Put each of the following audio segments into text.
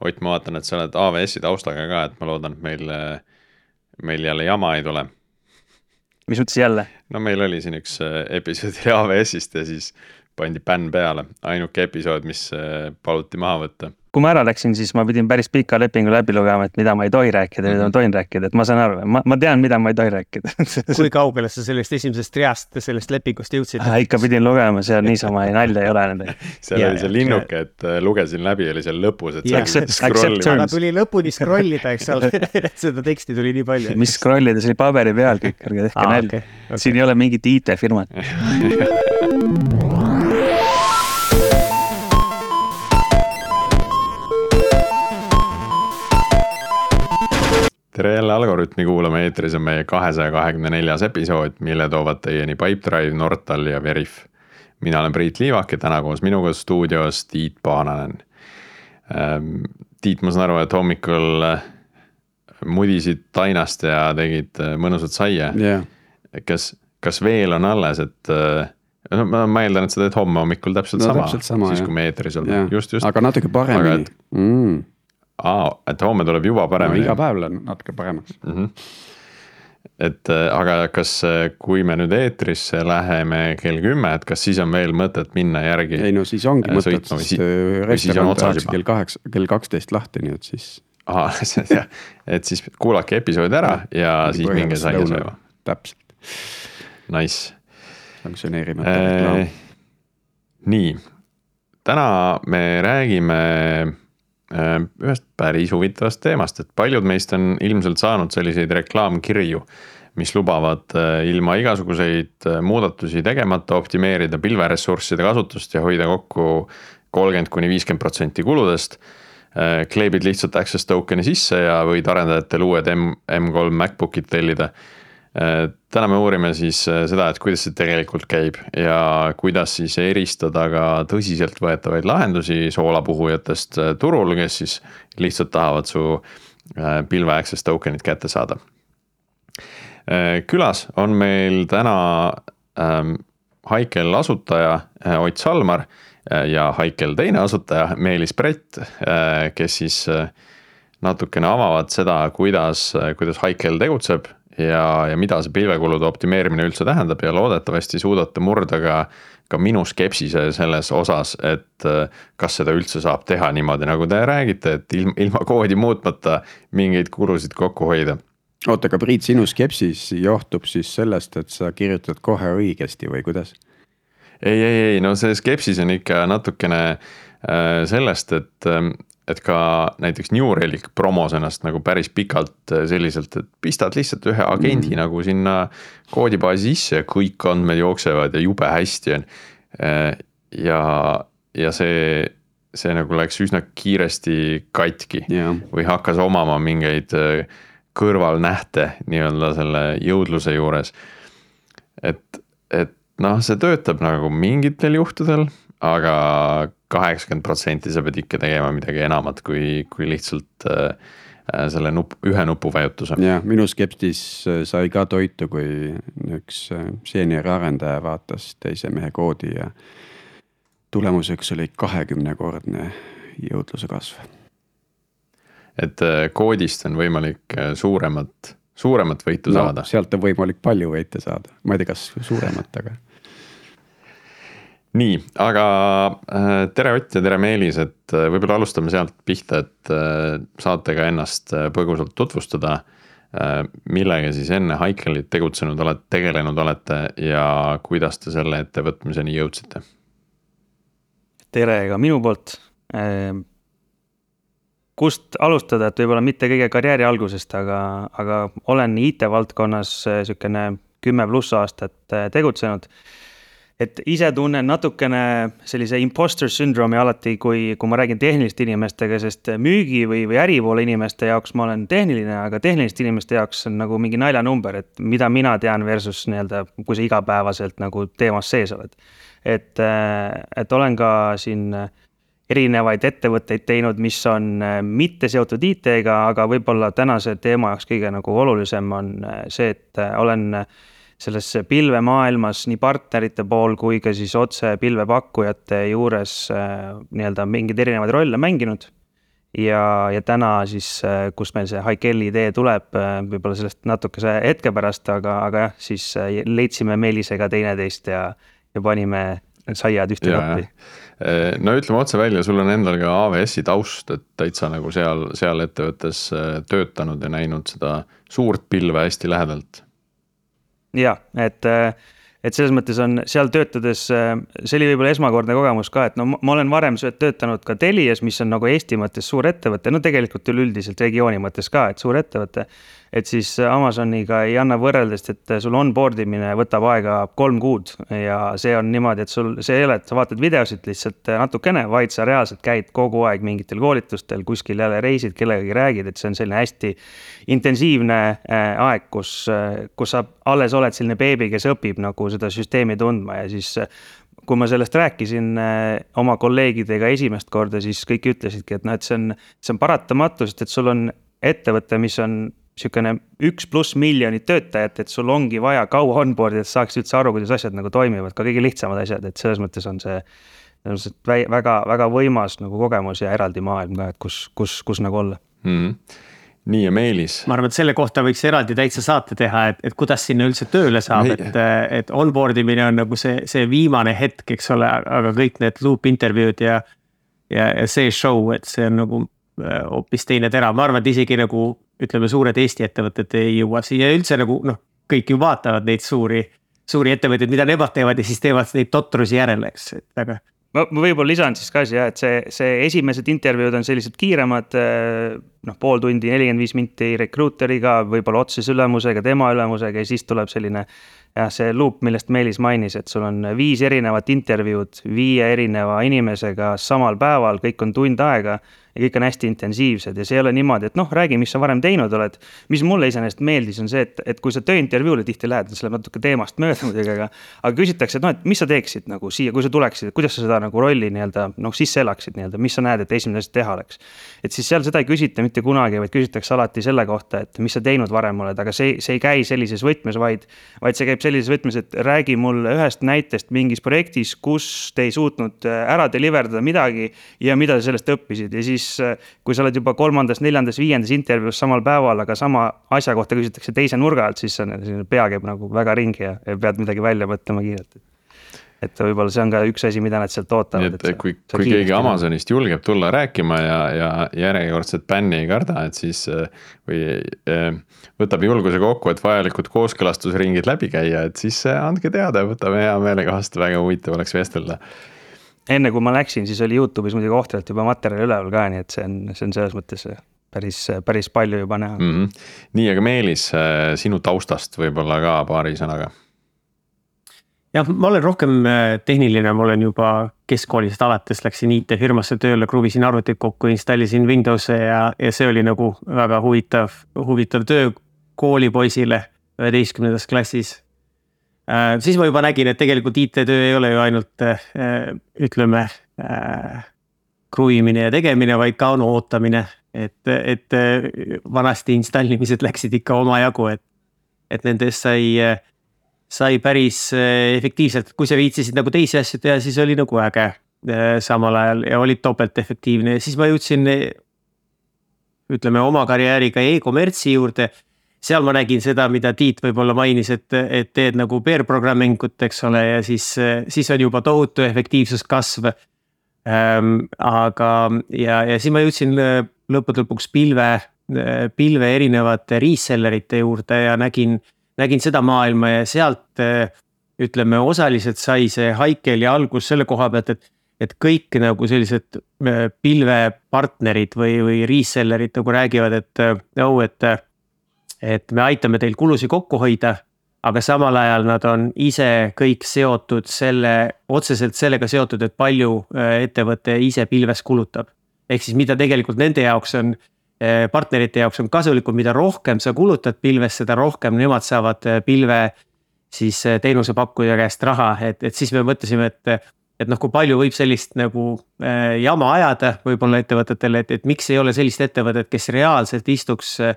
Ott, ma vaatan, et sa oled AWS-i taustaga ka, et ma loodan, et meil, meil jälle jama ei tule. mis mõttes jälle? no meil oli siin üks äh, episood AWS-ist ja siis pandi bänn peale, ainuke episood, mis äh, paluti maha võtta kui ma ära läksin, siis ma pidin päris pika lepingu läbi lugema, et mida ma ei tohi rääkida ja mida ma tohin rääkida, et ma saan aru, ma, ma tean, mida ma ei tohi rääkida kui kaugele sa sellest esimesest reast, sellest lepingust jõudsid äh,? ikka pidin lugema, seal niisama ei nalja ei ole nendega. seal ja, oli see linnuke, et äh, lugesin läbi, oli seal lõpus, et yeah. aga tuli lõpuni scroll ida, eks ole seda teksti tuli nii palju. mis scroll ida, see oli paberi peal kõik, ärge tehke ah, nalja okay,. Okay. siin ei ole mingit IT-firmat tere jälle Algorütmi kuulama, eetris on meie kahesaja kahekümne neljas episood, mille toovad teieni Pipedrive, Nortal ja Veriff. mina olen Priit Liivak ja täna koos minuga stuudios Tiit Paananen. Ähm, Tiit, ma saan aru, et hommikul äh, mudisid tainast ja tegid äh, mõnusat saia yeah.. kas, kas veel on alles, et äh, no ma, ma eeldan, et sa teed homme hommikul täpselt no, sama, sama, siis kui me eetris oleme, just, just. aga natuke paremini. Mm aa, et homme tuleb juba paremini no,. iga päev läheb natuke paremaks mm. -hmm. et äh, aga kas, äh, kui me nüüd eetrisse läheme kell kümme, et kas siis on veel mõtet minna järgi? ei no siis ongi äh, mõtet, sest restoran tehakse kell kaheksa, kell kaksteist lahti, nii et siis. jah, et siis kuulake episoodi ära ja, siis minge saia sööma. täpselt. Nice. sanktsioneerimata reklaam. nii, täna me räägime ühest päris huvitavast teemast, et paljud meist on ilmselt saanud selliseid reklaamkirju, mis lubavad äh, ilma igasuguseid äh, muudatusi tegemata optimeerida pilveressursside kasutust ja hoida kokku kolmkümmend kuni viiskümmend protsenti kuludest. kleebid lihtsalt access token'i sisse ja võid arendajatele uued M, M3 MacBookid tellida täna me uurime siis äh, seda, et kuidas see tegelikult käib ja kuidas siis eristada ka tõsiseltvõetavaid lahendusi soolapuhujatest äh, turul, kes siis lihtsalt tahavad su äh, pilve access token'it kätte saada. külas on meil täna ähm, Haikel asutaja Ott Salmar ja Haikel teine asutaja Meelis Brett, kes siis natukene avavad seda, kuidas, kuidas Haikel tegutseb ja, ja mida see pilvekulude optimeerimine üldse tähendab ja loodetavasti suudate murda ka, ka minu skepsise selles osas, et äh, kas seda üldse saab teha niimoodi, nagu te räägite, et ilma, ilma koodi muutmata mingeid kulusid kokku hoida oota, aga Priit, sinu skepsis johtub siis sellest, et sa kirjutad kohe õigesti või kuidas? ei, ei, ei, no see skepsis on ikka natukene äh, sellest, et ähm, et ka näiteks New Relic promos ennast nagu päris pikalt äh, selliselt, et pistad lihtsalt ühe agendi mm. nagu sinna koodibaasi sisse ja kõik andmed jooksevad ja jube hästi on. Äh, ja, ja see, see nagu läks üsna kiiresti katki yeah. või hakkas omama mingeid äh, kõrvalnähte nii-öelda selle jõudluse juures. et, et noh, see töötab nagu mingitel juhtudel, aga kaheksakümmend protsenti sa pead ikka tegema midagi enamat kui, kui lihtsalt äh, äh selle nupp, ühe nupuvajutuse. jah, minu skeptis äh, sai ka toitu, kui üks äh, seenior arendaja vaatas teise mehe koodi ja tulemuseks oli kahekümnekordne jõudluse kasv. et koodist on võimalik suuremat, suuremat võitu no, saada? sealt on võimalik palju võite saada, ma ei tea, kas suuremat, aga nii, aga äh, tere Ott ja tere Meelis, et äh, võib-olla alustame sealt pihta, et äh, saate ka ennast põgusalt tutvustada. millega siis enne Haikelit tegutsenud olete, tegelenud olete ja kuidas te selle ettevõtmiseni jõudsite? tere ka minu poolt. kust alustada, et võib-olla mitte kõige karjääri algusest, aga, aga olen IT-valdkonnas sihukene kümme pluss aastat tegutsenud et ise tunnen natukene sellise imposter syndrome'i alati, kui, kui ma räägin tehniliste inimestega, sest müügi või, või äripoole inimeste jaoks ma olen tehniline, aga tehniliste inimeste jaoks on nagu mingi naljanumber, et mida mina tean versus nii-öelda, kui sa igapäevaselt nagu teemas sees oled. et, et olen ka siin erinevaid ettevõtteid teinud, mis on mitte seotud IT-ga, aga võib-olla tänase teema jaoks kõige nagu olulisem on see, et olen selles pilvemaailmas nii partnerite pool kui ka siis otse pilvepakkujate juures äh, nii-öelda mingeid erinevaid rolle mänginud. ja, ja täna siis, kust meil see Haikelli idee tuleb, võib-olla sellest natukese hetke pärast, aga, aga jah, siis leidsime Meelisega teineteist ja, ja panime saiad ühte kappi. no ütleme otse välja, sul on endal ka AWS-i taust, et täitsa nagu seal, seal ettevõttes töötanud ja näinud seda suurt pilve hästi lähedalt. Ja, et äh, et selles mõttes on seal töötades, äh, see oli võib-olla esmakordne kogemus ka, et no ma olen varem töötanud ka Telias, mis on nagu Eesti mõttes suur ettevõte, no tegelikult üleüldiselt regiooni mõttes ka, et suur ettevõte et siis Amazoniga ei anna võrreldes, et sul onboard imine võtab aega kolm kuud ja see on niimoodi, et sul, see ei ole, et sa vaatad videosid lihtsalt natukene, vaid sa reaalselt käid kogu aeg mingitel koolitustel, kuskil jälle reisid, kellegagi räägid, et see on selline hästi intensiivne äh, aeg, kus, äh, kus sa alles oled selline beebi, kes õpib nagu seda süsteemi tundma ja siis kui ma sellest rääkisin oma kolleegidega esimest korda, siis kõik ütlesidki, et noh, et see on, see on paratamatu, sest et sul on ettevõte, mis on sihukene üks pluss miljonit töötajat, et sul ongi vaja kaua onboard'i, et saaks üldse aru, kuidas asjad nagu toimivad, ka kõige lihtsamad asjad, et selles mõttes on see. väga, väga võimas nagu kogemus ja eraldi maailm ka, et kus, kus, kus nagu olla mm. -hmm nii ja Meelis. ma arvan, et selle kohta võiks eraldi täitsa saate teha, et, et kuidas sinna üldse tööle saab, et, et onboard imine on nagu see, see viimane hetk, eks ole, aga kõik need loop intervjuud ja. ja, ja see show, et see on nagu äh, hoopis teine tera, ma arvan, et isegi nagu ütleme, suured Eesti ettevõtted ei jõua siia üldse nagu noh, kõik ju vaatavad neid suuri, suuri ettevõtteid, mida nemad teevad ja siis teevad neid totrusi järele, eks, et aga ma, ma võib-olla lisan siis ka siia, et see, see esimesed intervjuud on sellised kiiremad. Eh, noh, pool tundi, nelikümmend viis minti rekruuteriga, võib-olla otsese ülemusega, tema ülemusega ja siis tuleb selline. jah, see loop, millest Meelis mainis, et sul on viis erinevat intervjuud viie erineva inimesega samal päeval, kõik on tund aega ja kõik on hästi intensiivsed ja see ei ole niimoodi, et noh, räägi, mis sa varem teinud oled. mis mulle iseenesest meeldis, on see, et, et kui sa tööintervjuule tihti lähed, see läheb natuke teemast mööda muidugi, aga. aga küsitakse, et noh, et mis sa teeksid nagu siia, kui sa tuleksid, et kuidas sa seda nagu rolli nii-öelda noh, sisse elaksid nii-öelda, mis sa näed, et esimene asi teha oleks. et siis seal seda ei küsita mitte kunagi, vaid küsitakse alati selle kohta, et mis sa teinud varem oled, aga see, see ei käi sellises võtmes, vaid. vaid see käib sellises võtmes, et räägi mulle ühest näitest mingis projektis, kus te ei suutnud äh, ära deliver dada midagi ja mida te sellest õppisid ja siis siis äh, kui sa oled juba kolmandas, neljandas, viiendas intervjuus samal päeval, aga sama asja kohta küsitakse teise nurga alt, siis on pea käib nagu väga ringi ja, ja pead midagi välja mõtlema kiirelt et võib-olla see on ka üks asi, mida nad sealt ootavad. et kui, kui keegi Amazonist julgeb tulla rääkima ja, ja järjekordset bänni ei karda, et siis äh, või äh, võtab julguse kokku, et vajalikud kooskõlastusringid läbi käia, et siis andke teada, võtame hea meelega vastu, väga huvitav oleks vestelda enne kui ma läksin, siis oli Youtube'is muidugi ohtralt juba materjali üleval ka, nii et see on, see on selles mõttes päris, päris palju juba näha mm. -hmm. nii, aga Meelis, äh, sinu taustast võib-olla ka paari sõnaga. jah, ma olen rohkem äh, tehniline, ma olen juba keskkoolist alates läksin IT-firmasse tööle, kruvisin arvuteid kokku, installisin Windows'e ja, ja see oli nagu väga huvitav, huvitav töö koolipoisile üheteistkümnendas klassis siis ma juba nägin, et tegelikult IT-töö ei ole ju ainult äh, ütleme äh, kruvimine ja tegemine, vaid ka on ootamine. et, et vanasti installimised läksid ikka omajagu, et, et nendest sai, sai päris efektiivselt, kui sa viitsisid nagu teisi asju teha, siis oli nagu äge samal ajal ja olid topelt efektiivne ja siis ma jõudsin ütleme oma karjääriga e-kommertsi juurde seal ma nägin seda, mida Tiit võib-olla mainis, et, et teed nagu pair programming ut, eks ole, ja siis, siis on juba tohutu efektiivsuskasv ähm,. aga, ja, ja siis ma jõudsin äh, lõppude lõpuks pilve, äh, pilve erinevate reseller ite juurde ja nägin, nägin seda maailma ja sealt äh, ütleme, osaliselt sai see Haikeli algus selle koha pealt, et et kõik nagu sellised pilvepartnerid või, või reseller'id nagu räägivad, et oh, et et me aitame teil kulusid kokku hoida. aga samal ajal nad on ise kõik seotud selle, otseselt sellega seotud, et palju äh, ettevõte ise pilves kulutab. ehk siis mida tegelikult nende jaoks on, äh, partnerite jaoks on kasulikum, mida rohkem sa kulutad pilves, seda rohkem nemad saavad äh, pilve siis teenusepakkuja käest raha, et, et siis me mõtlesime, et et noh, kui palju võib sellist nagu äh, jama ajada võib-olla ettevõtetele, et, et miks ei ole sellist ettevõtet, kes reaalselt istuks äh,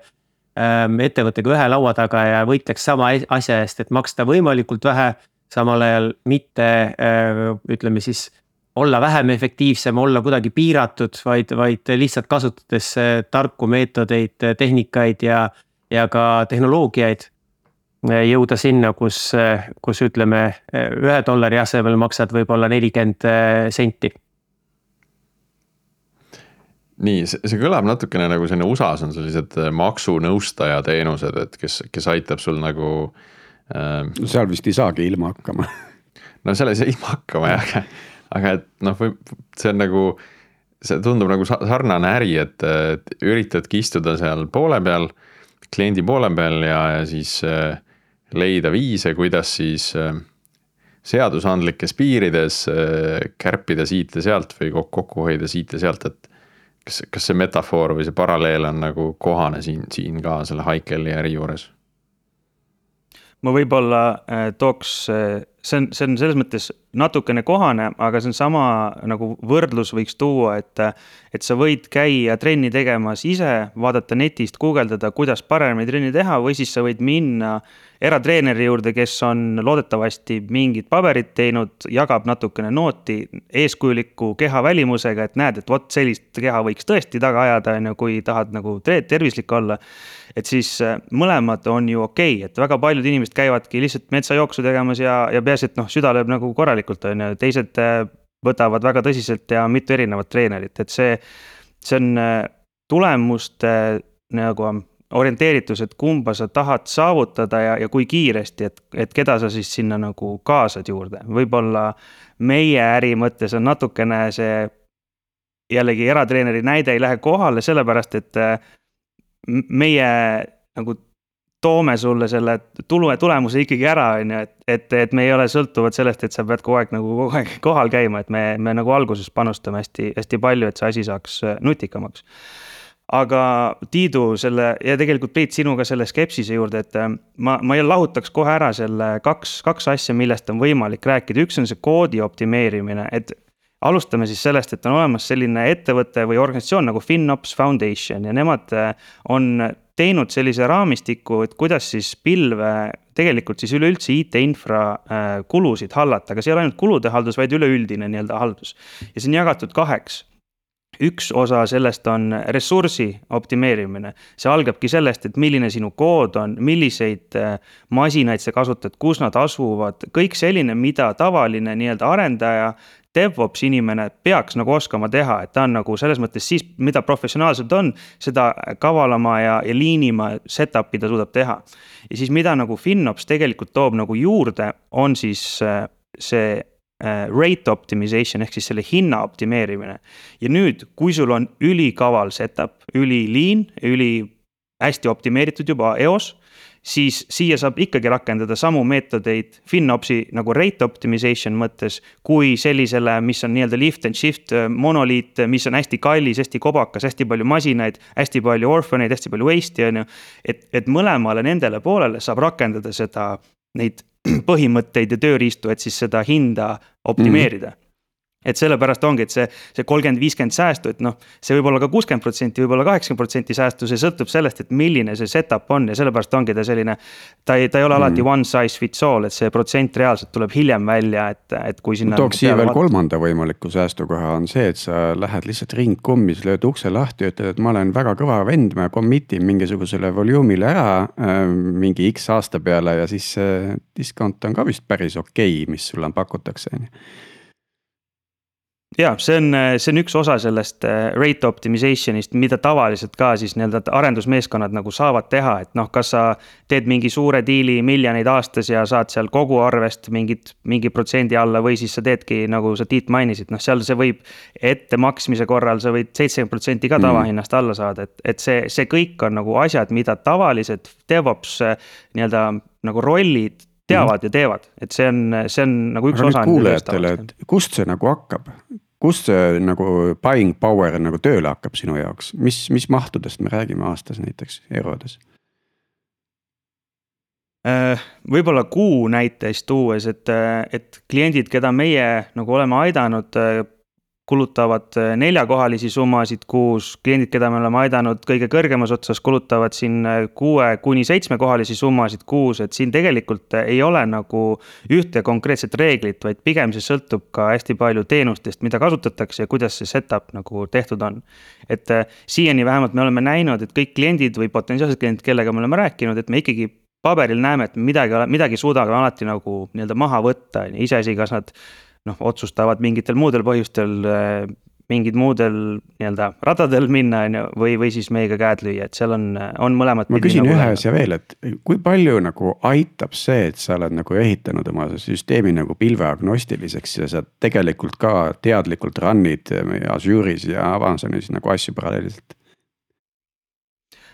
ettevõttega ühe laua taga ja võitleks sama asja eest, et maksta võimalikult vähe. samal ajal mitte äh, ütleme siis olla vähem efektiivsem, olla kuidagi piiratud, vaid, vaid lihtsalt kasutades tarku meetodeid, tehnikaid ja, ja ka tehnoloogiaid. jõuda sinna, kus, kus ütleme ühe dollari asemel maksad võib-olla nelikümmend senti nii, see, kõlab natukene nagu selline USA-s on sellised maksunõustaja teenused, et kes, kes aitab sul nagu äh,. seal vist ei saagi ilma hakkama no seal ei saa ilma hakkama jah, aga, et noh, võib, see on nagu, see tundub nagu sarnane äri, et, et üritadki istuda seal poole peal, kliendi poole peal ja, ja siis äh, leida viise, kuidas siis äh, seadusandlikes piirides äh, kärpida siit ja sealt või kokku hoida siit ja sealt, et kas, kas see metafoor või see paralleel on nagu kohane siin, siin ka selle Haikeli äri juures? Ma võib-olla äh, tooks, äh, see on, see on selles mõttes natukene kohane, aga see on sama nagu võrdlus võiks tuua, et. et sa võid käia trenni tegemas ise, vaadata netist, guugeldada, kuidas paremini trenni teha või siis sa võid minna eratreeneri juurde, kes on loodetavasti mingit paberit teinud, jagab natukene nooti eeskujuliku keha välimusega, et näed, et vot sellist keha võiks tõesti taga ajada, on ju, kui tahad nagu tervislik olla. Et siis äh, mõlemad on ju okei okay., et väga paljud inimesed käivadki lihtsalt metsajooksu tegemas ja, ja peaasi, et noh, süda lööb nagu korralikult, on ju, teised äh, võtavad väga tõsiselt ja mitu erinevat treenerit, et see, see on äh, tulemuste nagu orienteeritus, et kumba sa tahad saavutada ja, ja kui kiiresti, et, et keda sa siis sinna nagu kaasad juurde, võib-olla meie äri mõttes on natukene see. jällegi eratreeneri näide ei lähe kohale, sellepärast et äh, meie nagu toome sulle selle tulu ja tulemuse ikkagi ära, on ju, et, et, et me ei ole sõltuvad sellest, et sa pead kogu aeg nagu kogu aeg kohal käima, et me, me nagu alguses panustame hästi, hästi palju, et see asi saaks äh, nutikamaks. Aga Tiidu selle ja tegelikult Priit sinuga selle skepsise juurde, et äh, ma, ma lahutaks kohe ära selle kaks, kaks asja, millest on võimalik rääkida, üks on see koodi optimeerimine, et alustame siis sellest, et on olemas selline ettevõte või organisatsioon nagu FinOps Foundation ja nemad äh, on teinud sellise raamistiku, et kuidas siis pilve tegelikult siis üleüldse IT-infra äh, kulusid hallata, aga see ei ole ainult kulude haldus, vaid üleüldine nii-öelda haldus. ja see on jagatud kaheks üks osa sellest on ressursi optimeerimine, see algabki sellest, et milline sinu kood on, milliseid äh, masinaid sa kasutad, kus nad asuvad, kõik selline, mida tavaline nii-öelda arendaja. DevOps inimene peaks nagu oskama teha, et ta on nagu selles mõttes siis, mida professionaalselt on, seda kavalama ja, ja liinima setup'i ta suudab teha. ja siis, mida nagu FinOps tegelikult toob nagu juurde, on siis äh, see Äh, rate optimization ehk siis selle hinna optimeerimine. ja nüüd, kui sul on ülikaval setup, üliliin, üli hästi optimeeritud juba eos siis siia saab ikkagi rakendada samu meetodeid FinOpsi nagu rate optimization mõttes. kui sellisele, mis on nii-öelda lift and shift äh, monoliit, mis on hästi kallis, hästi kobakas, hästi palju masinaid, hästi palju orphaneid, hästi palju waste'i on ju. et, et mõlemale nendele poolele saab rakendada seda, neid põhimõtteid ja tööriistu, et siis seda hinda optimeerida mm. -hmm et sellepärast ongi, et see, see kolmkümmend, viiskümmend säästu, et noh, see võib olla ka kuuskümmend protsenti, võib-olla kaheksakümmend protsenti säästu, see sõltub sellest, et milline see setup on ja sellepärast ongi ta selline. ta ei, ta ei ole alati mm. one size fits all, et see protsent reaalselt tuleb hiljem välja, et, et kui sinna. tooks siia veel vaat... kolmanda võimaliku säästukoha on see, et sa lähed lihtsalt ringkummis, lööd ukse lahti, ütled, et ma olen väga kõva vend, ma commit in mingisugusele volüümile ära äh, mingi X aasta peale ja siis discount on ka vist päris okei okay,, mis sulle pakutakse, on ju ja see on, see on üks osa sellest äh, rate optimization'ist, mida tavaliselt ka siis nii-öelda arendusmeeskonnad nagu saavad teha, et noh, kas sa. teed mingi suure diili miljoneid aastas ja saad seal kogu arvest mingit, mingi protsendi alla või siis sa teedki, nagu sa Tiit mainisid, noh, seal see võib. ettemaksmise korral sa võid seitsekümmend protsenti ka mm. tavahinnast alla saada, et, et see, see kõik on nagu asjad, mida tavalised DevOps äh, nii-öelda nagu rollid teavad ja teevad, et see on, see on nagu üks Aga osa. kuulajatele, et kust see nagu hakkab, kust see nagu buying power nagu tööle hakkab sinu jaoks, mis, mis mahtudest me räägime aastas näiteks eurodes? Äh, võib-olla kuu näites tuues, et, et kliendid, keda meie nagu oleme aidanud, kulutavad äh, neljakohalisi summasid kuus, kliendid, keda me oleme aidanud kõige kõrgemas otsas, kulutavad siin äh, kuue kuni seitsmekohalisi summasid kuus, et siin tegelikult ei ole nagu ühte konkreetset reeglit, vaid pigem see sõltub ka hästi palju teenustest, mida kasutatakse ja kuidas see setup nagu tehtud on. et siiani vähemalt me oleme näinud, et kõik kliendid või potentsiaalsed kliendid, kellega me oleme rääkinud, et me ikkagi paberil näeme, et midagi, midagi suudame alati nagu nii-öelda maha võtta, on ju, iseasi, kas nad noh, otsustavad mingitel muudel põhjustel äh, mingid muudel nii-öelda radadel minna, on ju, või, või siis meiega käed lüüa, et seal on, on mõlemat. ma küsin nagu ühe asja veel, et kui palju nagu aitab see, et sa oled nagu ehitanud oma süsteemi nagu pilveagnostiliseks ja sa tegelikult ka teadlikult run'id Azure'is ja Amazonis nagu asju paralleelselt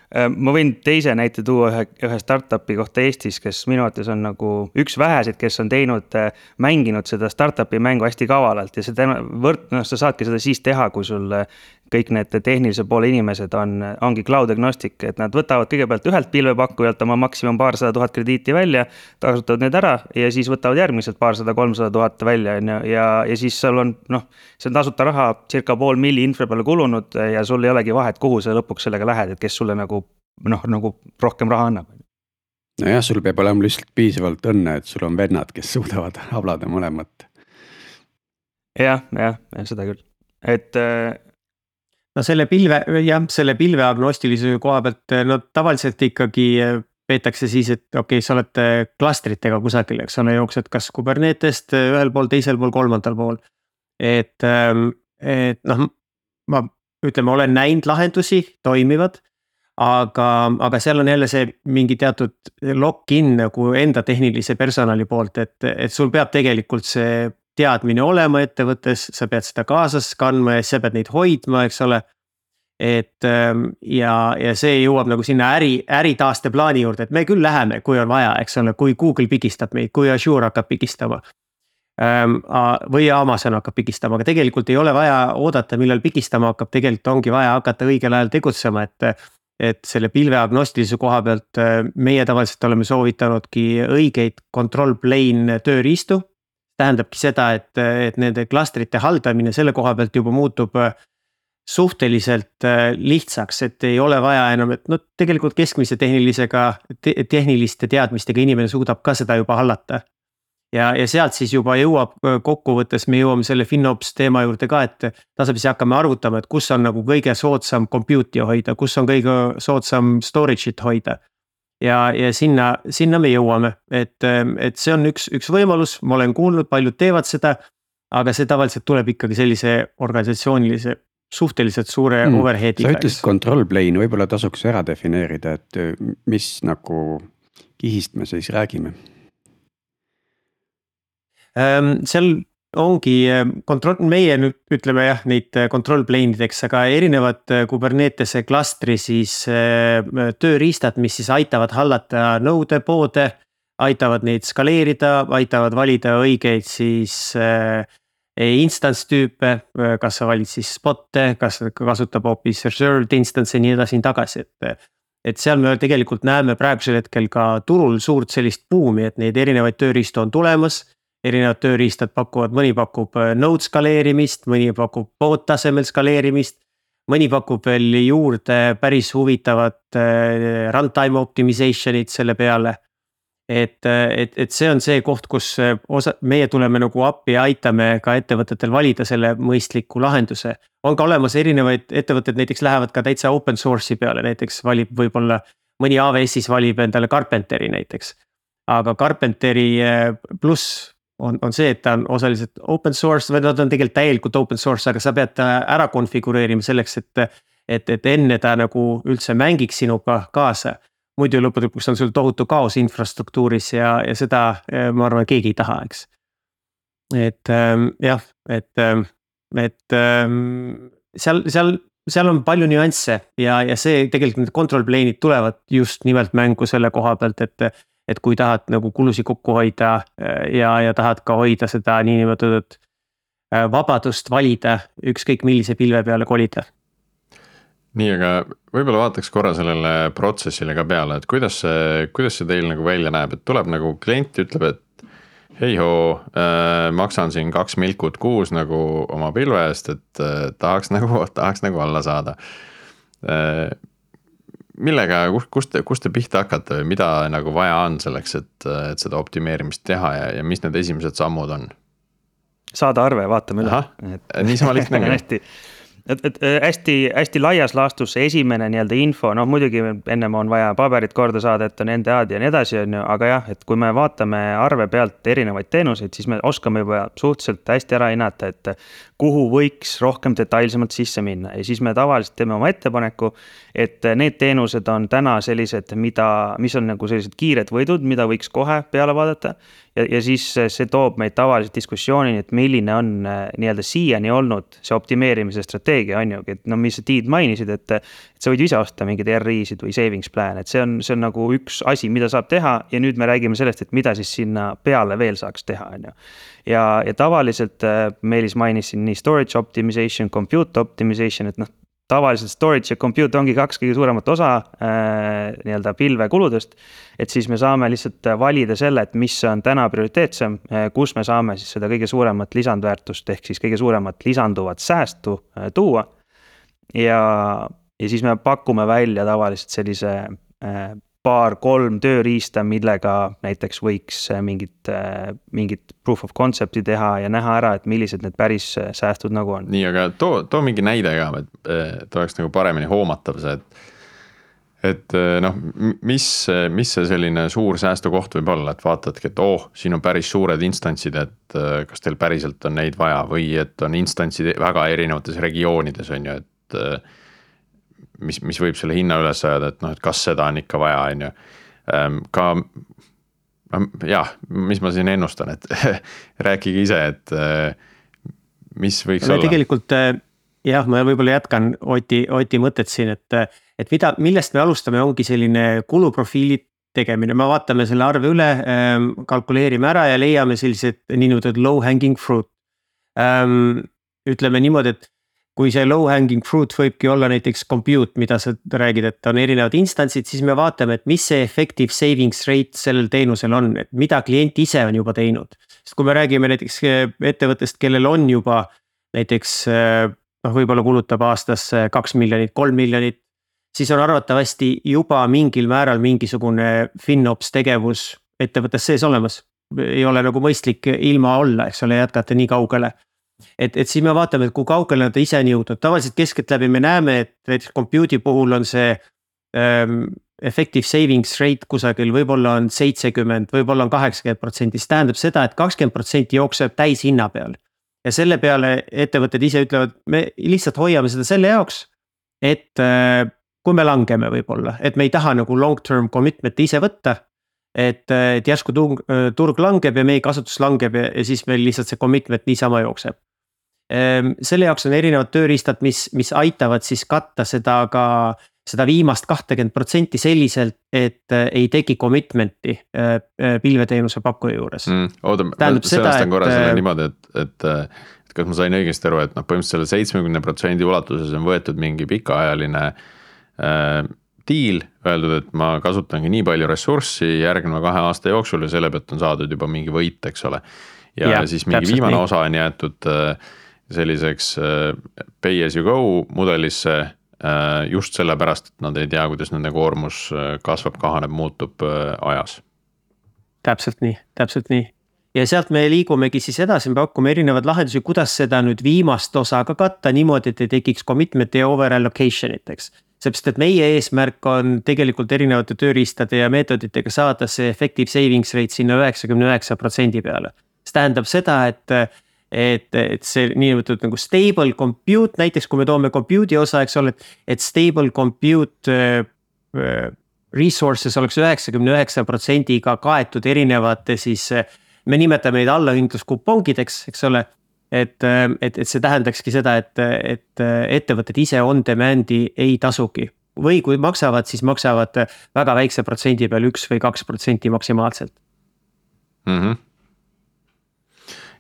ma võin teise näite tuua ühe, ühe startup'i kohta Eestis, kes minu arvates on nagu üks väheseid, kes on teinud, äh, mänginud seda startup'i mängu hästi kavalalt ja see võrd-, noh, sa saadki seda siis teha, kui sul äh, kõik need tehnilise poole inimesed on, ongi cloud agnostic, et nad võtavad kõigepealt ühelt pilvepakkujalt oma maksimum paarsada tuhat krediiti välja. kasutavad need ära ja siis võtavad järgmised paarsada, kolmsada tuhat välja, on ju, ja, ja siis sul on noh. see on tasuta raha, circa pool milli infra peale kulunud ja sul ei olegi vahet, kuhu sa lõpuks sellega lähed, et kes sulle nagu noh, nagu rohkem raha annab. nojah, sul peab olema lihtsalt piisavalt õnne, et sul on vennad, kes suudavad hablada mõlemat. jah, jah, seda küll, et. No selle pilve, jah, selle pilve agnostilisuse koha pealt, no tavaliselt ikkagi äh, peetakse siis, et okei okay,, sa oled äh, klastritega kusagil, eks ole, jooksed kas Kubernetest ühel pool, teisel pool, kolmandal pool. et, ähm, et noh, ma ütleme, olen näinud lahendusi, toimivad aga, aga seal on jälle see mingi teatud lock-in nagu enda tehnilise personali poolt, et, et sul peab tegelikult see teadmine olema ettevõttes, sa pead seda kaasas kandma ja siis sa pead neid hoidma, eks ole. et ähm, ja, ja see jõuab nagu sinna äri, äritaasteplaani juurde, et me küll läheme, kui on vaja, eks ole, kui Google pigistab meid, kui Azure hakkab pigistama ähm, või Amazon hakkab pigistama, aga tegelikult ei ole vaja oodata, millal pigistama hakkab, tegelikult ongi vaja hakata õigel ajal tegutsema, et et selle pilve agnostilise koha pealt äh, meie tavaliselt oleme soovitanudki õigeid control plane tööriistu. Tähendabki seda, et, et nende klastrite haldamine selle koha pealt juba muutub äh, suhteliselt äh, lihtsaks, et ei ole vaja enam, et noh, tegelikult keskmise tehnilisega te,, tehniliste teadmistega inimene suudab ka seda juba hallata ja, ja sealt siis juba jõuab kokkuvõttes, me jõuame selle FinOps teema juurde ka, et tasapisi hakkame arvutama, et kus on nagu kõige soodsam compute'i hoida, kus on kõige soodsam storage'it hoida. Ja, ja sinna, sinna me jõuame, et, et see on üks, üks võimalus, ma olen kuulnud, paljud teevad seda. aga see tavaliselt tuleb ikkagi sellise organisatsioonilise suhteliselt suure mm. overhead'iga. sa ütlesid control plane, võib-olla tasuks ära defineerida, et mis nagu kihist me siis räägime Ehm, seal ongi ehm, kontroll, meie nüüd ütleme jah, neid äh, control plane ideks, aga erinevad äh, Kubernetese klastri siis ehm, tööriistad, mis siis aitavad hallata nõude poode. aitavad neid skaleerida, aitavad valida õigeid siis äh, instance tüüpe, kas sa valid siis spot'e, kas kasutab hoopis reserved instance'e ja nii edasi ja nii tagasi, et. et seal me tegelikult näeme praegusel hetkel ka turul suurt sellist buumi, et neid erinevaid tööriistu on tulemas erinevad tööriistad pakuvad, mõni pakub äh, node skaleerimist, mõni pakub pod tasemel skaleerimist. mõni pakub veel juurde päris huvitavat äh, runtime optimization'it selle peale. et, äh, et, et see on see koht, kus osa, meie tuleme nagu appi ja aitame ka ettevõtetel valida selle mõistliku lahenduse. on ka olemas erinevaid ettevõtted, näiteks lähevad ka täitsa open source'i peale, näiteks valib võib-olla mõni AWS-is valib endale Carpenteri näiteks aga Carpenteri pluss on, on see, et ta on osaliselt open source või nad on tegelikult täielikult open source, aga sa pead ta ära konfigureerima selleks, et. et, et enne ta nagu üldse mängiks sinuga kaasa. muidu lõppude lõpuks on sul tohutu kaos infrastruktuuris ja, ja seda eh, ma arvan, keegi ei taha, eks. et ähm, jah, et ähm,, et ähm, seal, seal seal on palju nüansse ja, ja see tegelikult need control plane'id tulevad just nimelt mängu selle koha pealt, et et kui tahad nagu kulusid kokku hoida äh, ja, ja tahad ka hoida seda niinimetatud äh, vabadust valida ükskõik millise pilve peale kolida. nii, aga võib-olla vaataks korra sellele protsessile ka peale, et kuidas see, kuidas see teil nagu välja näeb, et tuleb nagu klient ütleb, et hei-hoo äh,, maksan siin kaks milkut kuus nagu oma pilve eest, et äh, tahaks nagu, tahaks nagu alla saada äh,. Millega, kust, kust te, pihta hakkate või mida nagu vaja on selleks, et, et seda optimeerimist teha ja, ja mis need esimesed sammud on? saada arve, vaatame üle. niisama lihtne on hästi et, et hästi-hästi laias laastus see esimene nii-öelda info, noh muidugi ennem on vaja paberid korda saada, et on NDA-d ja nii edasi, on ju, aga jah, et kui me vaatame arve pealt erinevaid teenuseid, siis me oskame juba suhteliselt hästi ära hinnata, et kuhu võiks rohkem detailsemalt sisse minna ja siis me tavaliselt teeme oma ettepaneku, et need teenused on täna sellised, mida, mis on nagu sellised kiired võidud, mida võiks kohe peale vaadata. Ja, ja siis see toob meid tavaliselt diskussioonini, et milline on nii-öelda siiani olnud see optimeerimise strateegia, on ju, et no mis sa Tiit mainisid, et. et sa võid ju ise osta mingeid RI-sid või savings plan, et see on, see on nagu üks asi, mida saab teha ja nüüd me räägime sellest, et mida siis sinna peale veel saaks teha, on ju ja, ja tavaliselt äh, Meelis mainis siin nii storage optimization, compute optimization, et noh, tavaliselt storage ja compute ongi kaks kõige suuremat osa äh, nii-öelda pilvekuludest. et siis me saame lihtsalt valida selle, et mis on täna prioriteetsem äh,, kus me saame siis seda kõige suuremat lisandväärtust ehk siis kõige suuremat lisanduvat säästu äh, tuua. ja, ja siis me pakume välja tavaliselt sellise äh, paar-kolm tööriista, millega näiteks võiks äh, mingit, äh, mingit proof of concept'i teha ja näha ära, et millised need päris äh, säästud nagu on. nii, aga too, too mingi näide ka, et, oleks nagu paremini hoomatav see, et. et noh, mis, mis see selline suur säästukoht võib olla, et vaatadki, et oh, siin on päris suured instantsid, et kas teil päriselt on neid vaja või et on instantsid väga erinevates regioonides on ju, et mis, mis võib selle hinna üles ajada, et noh, et kas seda on ikka vaja, on ju. Ehm, ka jah, mis ma siin ennustan, et rääkige ise, et eh, mis võiks me olla. tegelikult jah, ma võib-olla jätkan Oti, Oti mõtet siin, et, et mida, millest me alustame, ongi selline kuluprofiili tegemine, me vaatame selle arve üle, ehm, kalkuleerime ära ja leiame sellised niinimetatud low hanging fruit. Ehm, ütleme niimoodi, et kui see low hanging fruit võibki olla näiteks compute, mida sa räägid, et on erinevad instantsid, siis me vaatame, et mis see effective savings rate sellel teenusel on, et mida klient ise on juba teinud. sest kui me räägime näiteks eh, ettevõttest, kellel on juba näiteks eh, noh, võib-olla kulutab aastas kaks miljonit, kolm miljonit. siis on arvatavasti juba mingil määral mingisugune FinOps tegevus ettevõttes sees olemas. ei ole nagu mõistlik ilma olla, eks ole, jätkata nii kaugele et, et siis me vaatame, et kui kaugele nad ise on jõudnud, tavaliselt keskeltläbi me näeme, et näiteks compute'i puhul on see ähm,. Effective savings rate kusagil võib-olla on seitsekümmend, võib-olla on kaheksakümmend protsenti, see tähendab seda et, et kakskümmend protsenti jookseb täishinna peal. ja selle peale ettevõtted ise ütlevad, me lihtsalt hoiame seda selle jaoks, et äh, kui me langeme võib-olla, et me ei taha nagu long term commitment'i ise võtta et, et järsku turg, turg langeb ja meie kasutus langeb ja, ja siis meil lihtsalt see commitment niisama jookseb. Ehm, selle jaoks on erinevad tööriistad, mis, mis aitavad siis katta seda ka seda viimast kahtekümmet protsenti selliselt, et äh, ei teki commitment'i äh, äh, pilveteenuse pakkuja juures mm,. oota, ma sõnastan korra selle niimoodi, et, et, et kas ma sain õigesti aru, et noh, põhimõtteliselt selle seitsmekümne protsendi ulatuses on võetud mingi pikaajaline äh, diil, öeldud, et ma kasutangi nii palju ressurssi järgneva kahe aasta jooksul ja selle pealt on saadud juba mingi võit, eks ole. ja, ja siis mingi viimane nii. osa on jäetud äh, selliseks äh, pay as you go mudelisse äh, just sellepärast, et nad ei tea, kuidas nende koormus äh, kasvab, kahaneb, muutub ajas. täpselt nii, täpselt nii ja sealt me liigumegi siis edasi, me pakume erinevaid lahendusi, kuidas seda nüüd viimast osa ka katta niimoodi, et ei tekiks commitment'i ja over allocation iteks. seepärast, et meie eesmärk on tegelikult erinevate tööriistade ja meetoditega saada see effective savings rate sinna üheksakümne üheksa protsendi peale. see tähendab seda, et et, et see niinimetatud nagu stable compute, näiteks kui me toome compute'i osa, eks ole, et stable compute äh, resources oleks üheksakümne üheksa protsendiga kaetud erinevate siis. me nimetame neid allahindluskupongideks, eks ole. et, et, et see tähendakski seda, et, et ettevõtted ise on demand'i ei tasugi või kui maksavad, siis maksavad väga väikse protsendi peal üks või kaks protsenti maksimaalselt mm. -hmm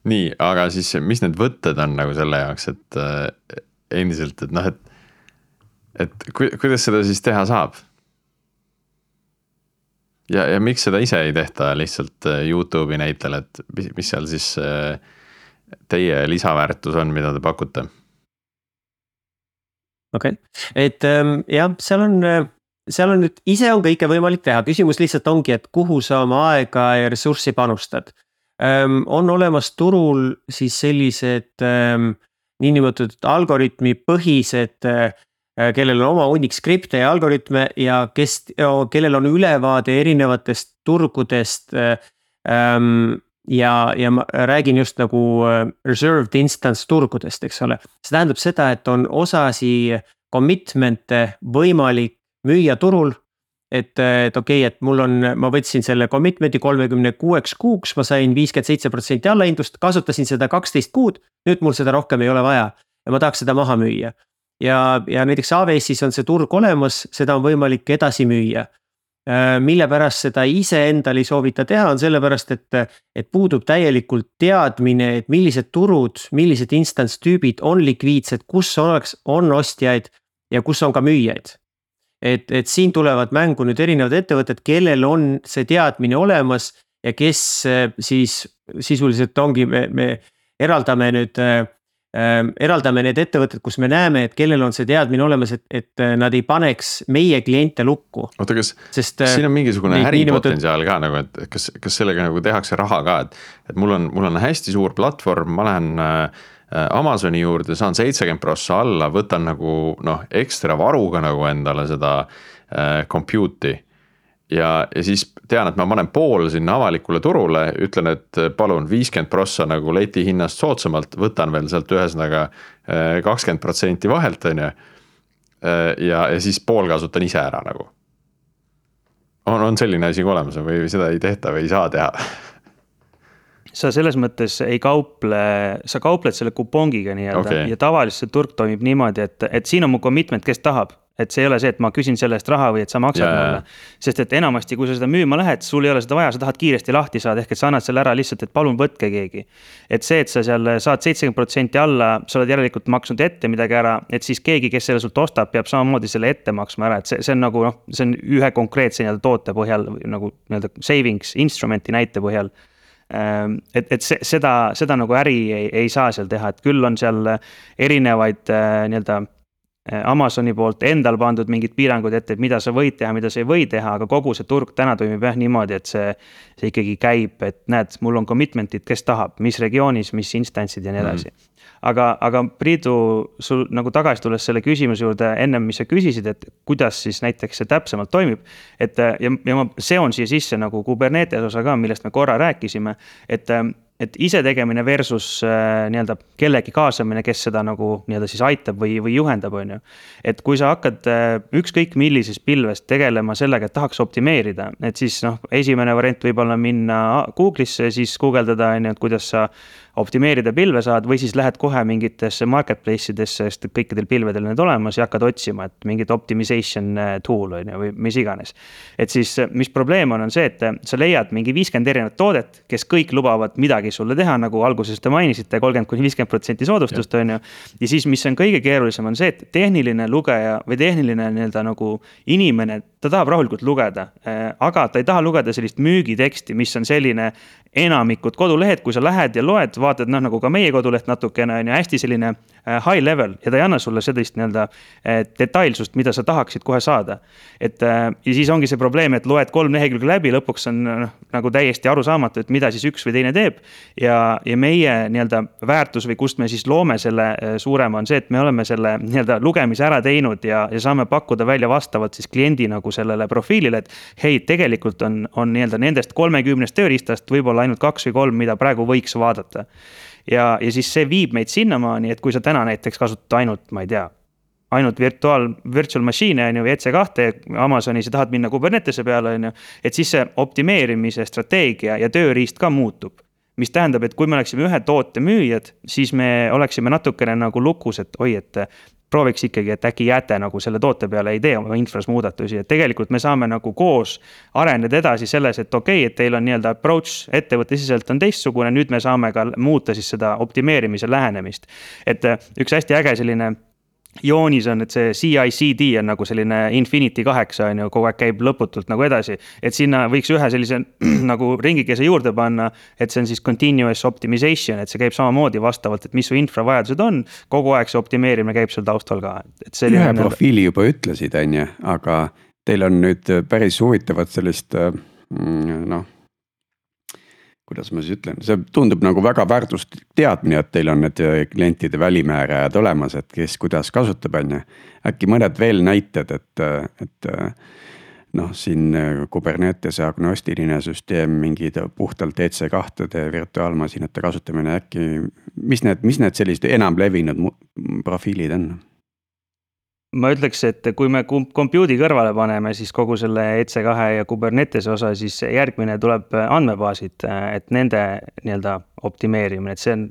nii, aga siis mis need võtted on nagu selle jaoks, et äh, endiselt, et noh, et. et ku, kuidas seda siis teha saab? ja, ja miks seda ise ei tehta lihtsalt äh, Youtube'i näitel, et mis, mis seal siis äh, teie lisaväärtus on, mida te pakute? okei okay., et ähm, jah, seal on, seal on nüüd, ise on kõike võimalik teha, küsimus lihtsalt ongi, et kuhu sa oma aega ja ressurssi panustad. On olemas turul siis sellised ähm, niinimetatud algoritmipõhised Äh, kellel on oma hunnik skripte ja algoritme ja kes, kellel on ülevaade erinevatest turgudest. Äh, ähm, ja, ja ma räägin just nagu äh, reserved instance turgudest, eks ole. see tähendab seda, et on osasi commitment'e võimalik müüa turul et, et okei okay,, et mul on, ma võtsin selle commitment'i kolmekümne kuueks kuuks, ma sain viiskümmend seitse protsenti allahindlust, kasutasin seda kaksteist kuud. nüüd mul seda rohkem ei ole vaja ja ma tahaks seda maha müüa ja, ja näiteks AWS-is on see turg olemas, seda on võimalik edasi müüa. Äh, mille pärast seda iseendal ei soovita teha, on sellepärast, et, et puudub täielikult teadmine, et millised turud, millised instance tüübid on likviidsed, kus oleks, on ostjaid ja kus on ka müüjaid. Et, et siin tulevad mängu nüüd erinevad ettevõtted, kellel on see teadmine olemas ja kes äh, siis sisuliselt ongi, me, me eraldame nüüd äh, Ehm, eraldame need ettevõtted, kus me näeme, et kellel on see teadmine olemas, et, et äh, nad ei paneks meie kliente lukku. oota, kas, kas siin on mingisugune äripotentsiaal ka nagu, et kas, kas sellega nagu tehakse raha ka, et. et mul on, mul on hästi suur platvorm, ma lähen äh, Amazoni juurde, saan seitsekümmend prossa alla, võtan nagu noh, ekstra varuga nagu endale seda äh, compute'i ja, ja siis tean, et ma panen pool sinna avalikule turule, ütlen, et palun viiskümmend prossa nagu leti hinnast soodsamalt, võtan veel sealt ühesõnaga äh, kakskümmend protsenti vahelt, on ju. Äh, ja, ja siis pool kasutan ise ära nagu. on, on selline asi ka olemas või seda ei tehta või ei saa teha? sa selles mõttes ei kauple, sa kaupled selle kupongiga nii-öelda okay. ja tavaliselt see turg toimib niimoodi, et, et siin on mu commitment, kes tahab et see ei ole see, et ma küsin selle eest raha või et sa maksad yeah. mulle. sest et enamasti, kui sa seda müüma lähed, sul ei ole seda vaja, sa tahad kiiresti lahti saada, ehk et sa annad selle ära lihtsalt, et palun võtke keegi. et see, et sa seal saad seitsekümmend protsenti alla, sa oled järelikult maksnud ette midagi ära, et siis keegi, kes selle sult ostab, peab samamoodi selle ette maksma ära, et see, see on nagu noh, see on ühe konkreetse nii-öelda toote põhjal nagu nii-öelda savings instrument'i näite põhjal et, et see, seda, seda nagu äri ei, ei saa seal teha, et küll on seal erinevaid äh, nii-öelda Äh, Amazoni poolt endal pandud mingid piirangud ette, et mida sa võid teha, mida sa ei või teha, aga kogu see turg täna toimib jah niimoodi, et see. see ikkagi käib, et näed, mul on commitment'id, kes tahab, mis regioonis, mis instantsid ja nii edasi mm. Aga, aga Priidu, sul nagu tagasi tulles selle küsimuse juurde ennem, mis sa küsisid, et kuidas siis näiteks see täpsemalt toimib. et ja, ja ma seon siia sisse nagu Kubernetes osa ka, millest me korra rääkisime, et et isetegemine versus äh, nii-öelda kellegi kaasamine, kes seda nagu nii-öelda siis aitab või, või juhendab, on ju. et kui sa hakkad äh, ükskõik millises pilves tegelema sellega, et tahaks optimeerida, et siis noh, esimene variant võib olla minna Google'isse, siis guugeldada, on ju, et kuidas sa optimeerida pilve saad või siis lähed kohe mingitesse marketplace idesse, sest kõikidel pilvedel need olemas ja hakkad otsima, et mingit optimization äh, tool on ju, või mis iganes. et siis, äh, mis probleem on, on see, et äh, sa leiad mingi viiskümmend erinevat toodet, kes kõik lubavad midagi sulle teha, nagu alguses te mainisite, kolmkümmend kuni viiskümmend protsenti soodustust, on ju. ja siis, mis on kõige keerulisem, on see, et tehniline lugeja või tehniline nii-öelda nagu inimene, ta tahab rahulikult lugeda, aga ta ei taha lugeda sellist müügiteksti, mis on selline enamikud kodulehed, kui sa lähed ja loed, vaatad noh, nagu ka meie koduleht natukene on ju hästi selline äh, high level ja ta ei anna sulle sellist nii-öelda äh, detailsust, mida sa tahaksid kohe saada. et ja siis ongi see probleem, et loed kolm lehekülge läbi, lõpuks on noh, nagu täiesti arusaamatu, et mida siis üks või teine teeb. ja, ja meie nii-öelda väärtus või kust me siis loome selle suurema, on see, et me oleme selle nii-öelda lugemise ära teinud ja, ja saame pakkuda välja vastavalt siis kliendi nagu sellele profiilile, et hei, tegelikult on, on nii-öelda nendest kolmekümnest tööriistast võib-olla olla ainult kaks või kolm, mida praegu võiks vaadata. ja, ja siis see viib meid sinnamaani, et kui sa täna näiteks kasutad ainult, ma ei tea ainult virtuaal, virtual machine'e on ju, või EC2 Amazonis ja tahad minna Kubernetese peale, on ju. et siis see optimeerimise strateegia ja tööriist ka muutub. Mis tähendab, et kui me oleksime ühe toote müüjad, siis me oleksime natukene nagu lukus, et oi, et prooviks ikkagi, et äkki jääte nagu selle toote peale, ei tee oma infras muudatusi, et tegelikult me saame nagu koos areneda edasi selles, et okei okay,, et teil on nii-öelda approach ettevõttesiseselt on teistsugune, nüüd me saame ka muuta siis seda optimeerimise lähenemist. et üks hästi äge selline joonis on, et see CICD on nagu selline Infinity kaheksa on ju, kogu aeg käib lõputult nagu edasi. et sinna võiks ühe sellise nagu ringikese juurde panna, et see on siis continuous optimization, et see käib samamoodi vastavalt, et mis su infravajadused on. kogu aeg see optimeerimine käib seal taustal ka, et see. ühe profiili juba ütlesid, on ju, aga teil on nüüd päris huvitavat sellist mm, noh kuidas ma siis ütlen, see tundub nagu väga väärtuslik teadmine, et teil on need äh, klientide välimäärajad olemas, et kes kuidas kasutab, on ju. äkki mõned veel näited, et, äh, et äh, noh, siin Kubernetese agnostiline süsteem, mingid puhtalt EC2-de virtuaalmasinate kasutamine, äkki. mis need, mis need sellised enam levinud profiilid on? Ma ütleks, et kui me compute'i kõrvale paneme, siis kogu selle EC2 ja Kubernetese osa, siis järgmine tuleb andmebaasid, et nende nii-öelda optimeerimine, et see on.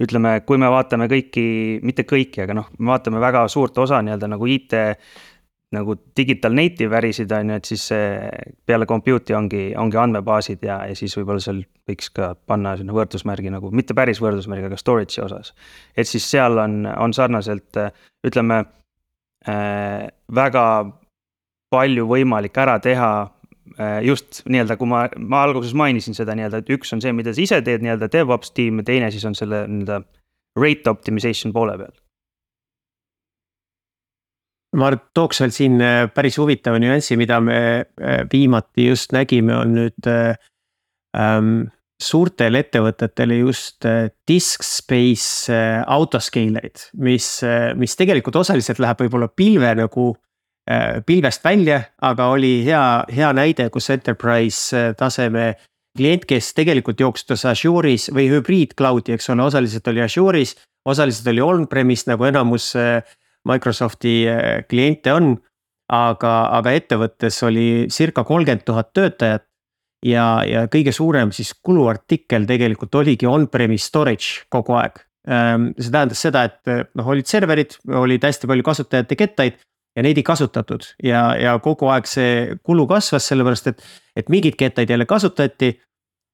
ütleme, kui me vaatame kõiki, mitte kõiki, aga noh, me vaatame väga suurt osa nii-öelda nagu IT. nagu digital native ärisid on ju, et siis peale compute'i ongi, ongi andmebaasid ja, ja siis võib-olla seal võiks ka panna sinna võrdusmärgi nagu, mitte päris võrdusmärgi, aga storage'i osas. et siis seal on, on sarnaselt ütleme väga palju võimalik ära teha äh, just nii-öelda, kui ma, ma alguses mainisin seda nii-öelda, et üks on see, mida sa ise teed nii-öelda DevOps tiim ja teine siis on selle nii-öelda rate optimization poole peal. ma tooks veel siin äh, päris huvitava nüansi, mida me viimati just nägime, on nüüd ähm, suurtele ettevõtetele just äh, disk space äh, autoscale eid, mis, äh, mis tegelikult osaliselt läheb võib-olla pilve nagu pilvest välja, aga oli hea, hea näide, kus enterprise taseme klient, kes tegelikult jooksutas Azure'is või hübriid cloud'i, eks ole, osaliselt oli Azure'is, osaliselt oli on-premise nagu enamus Microsofti kliente on. aga, aga ettevõttes oli circa kolmkümmend tuhat töötajat ja, ja kõige suurem siis kuluartikkel tegelikult oligi on-premise storage kogu aeg. Ehm, see tähendas seda, et noh, olid serverid, olid hästi palju kasutajate kettaid ja neid ei kasutatud ja, ja kogu aeg see kulu kasvas, sellepärast et, et mingeid kettaid jälle kasutati.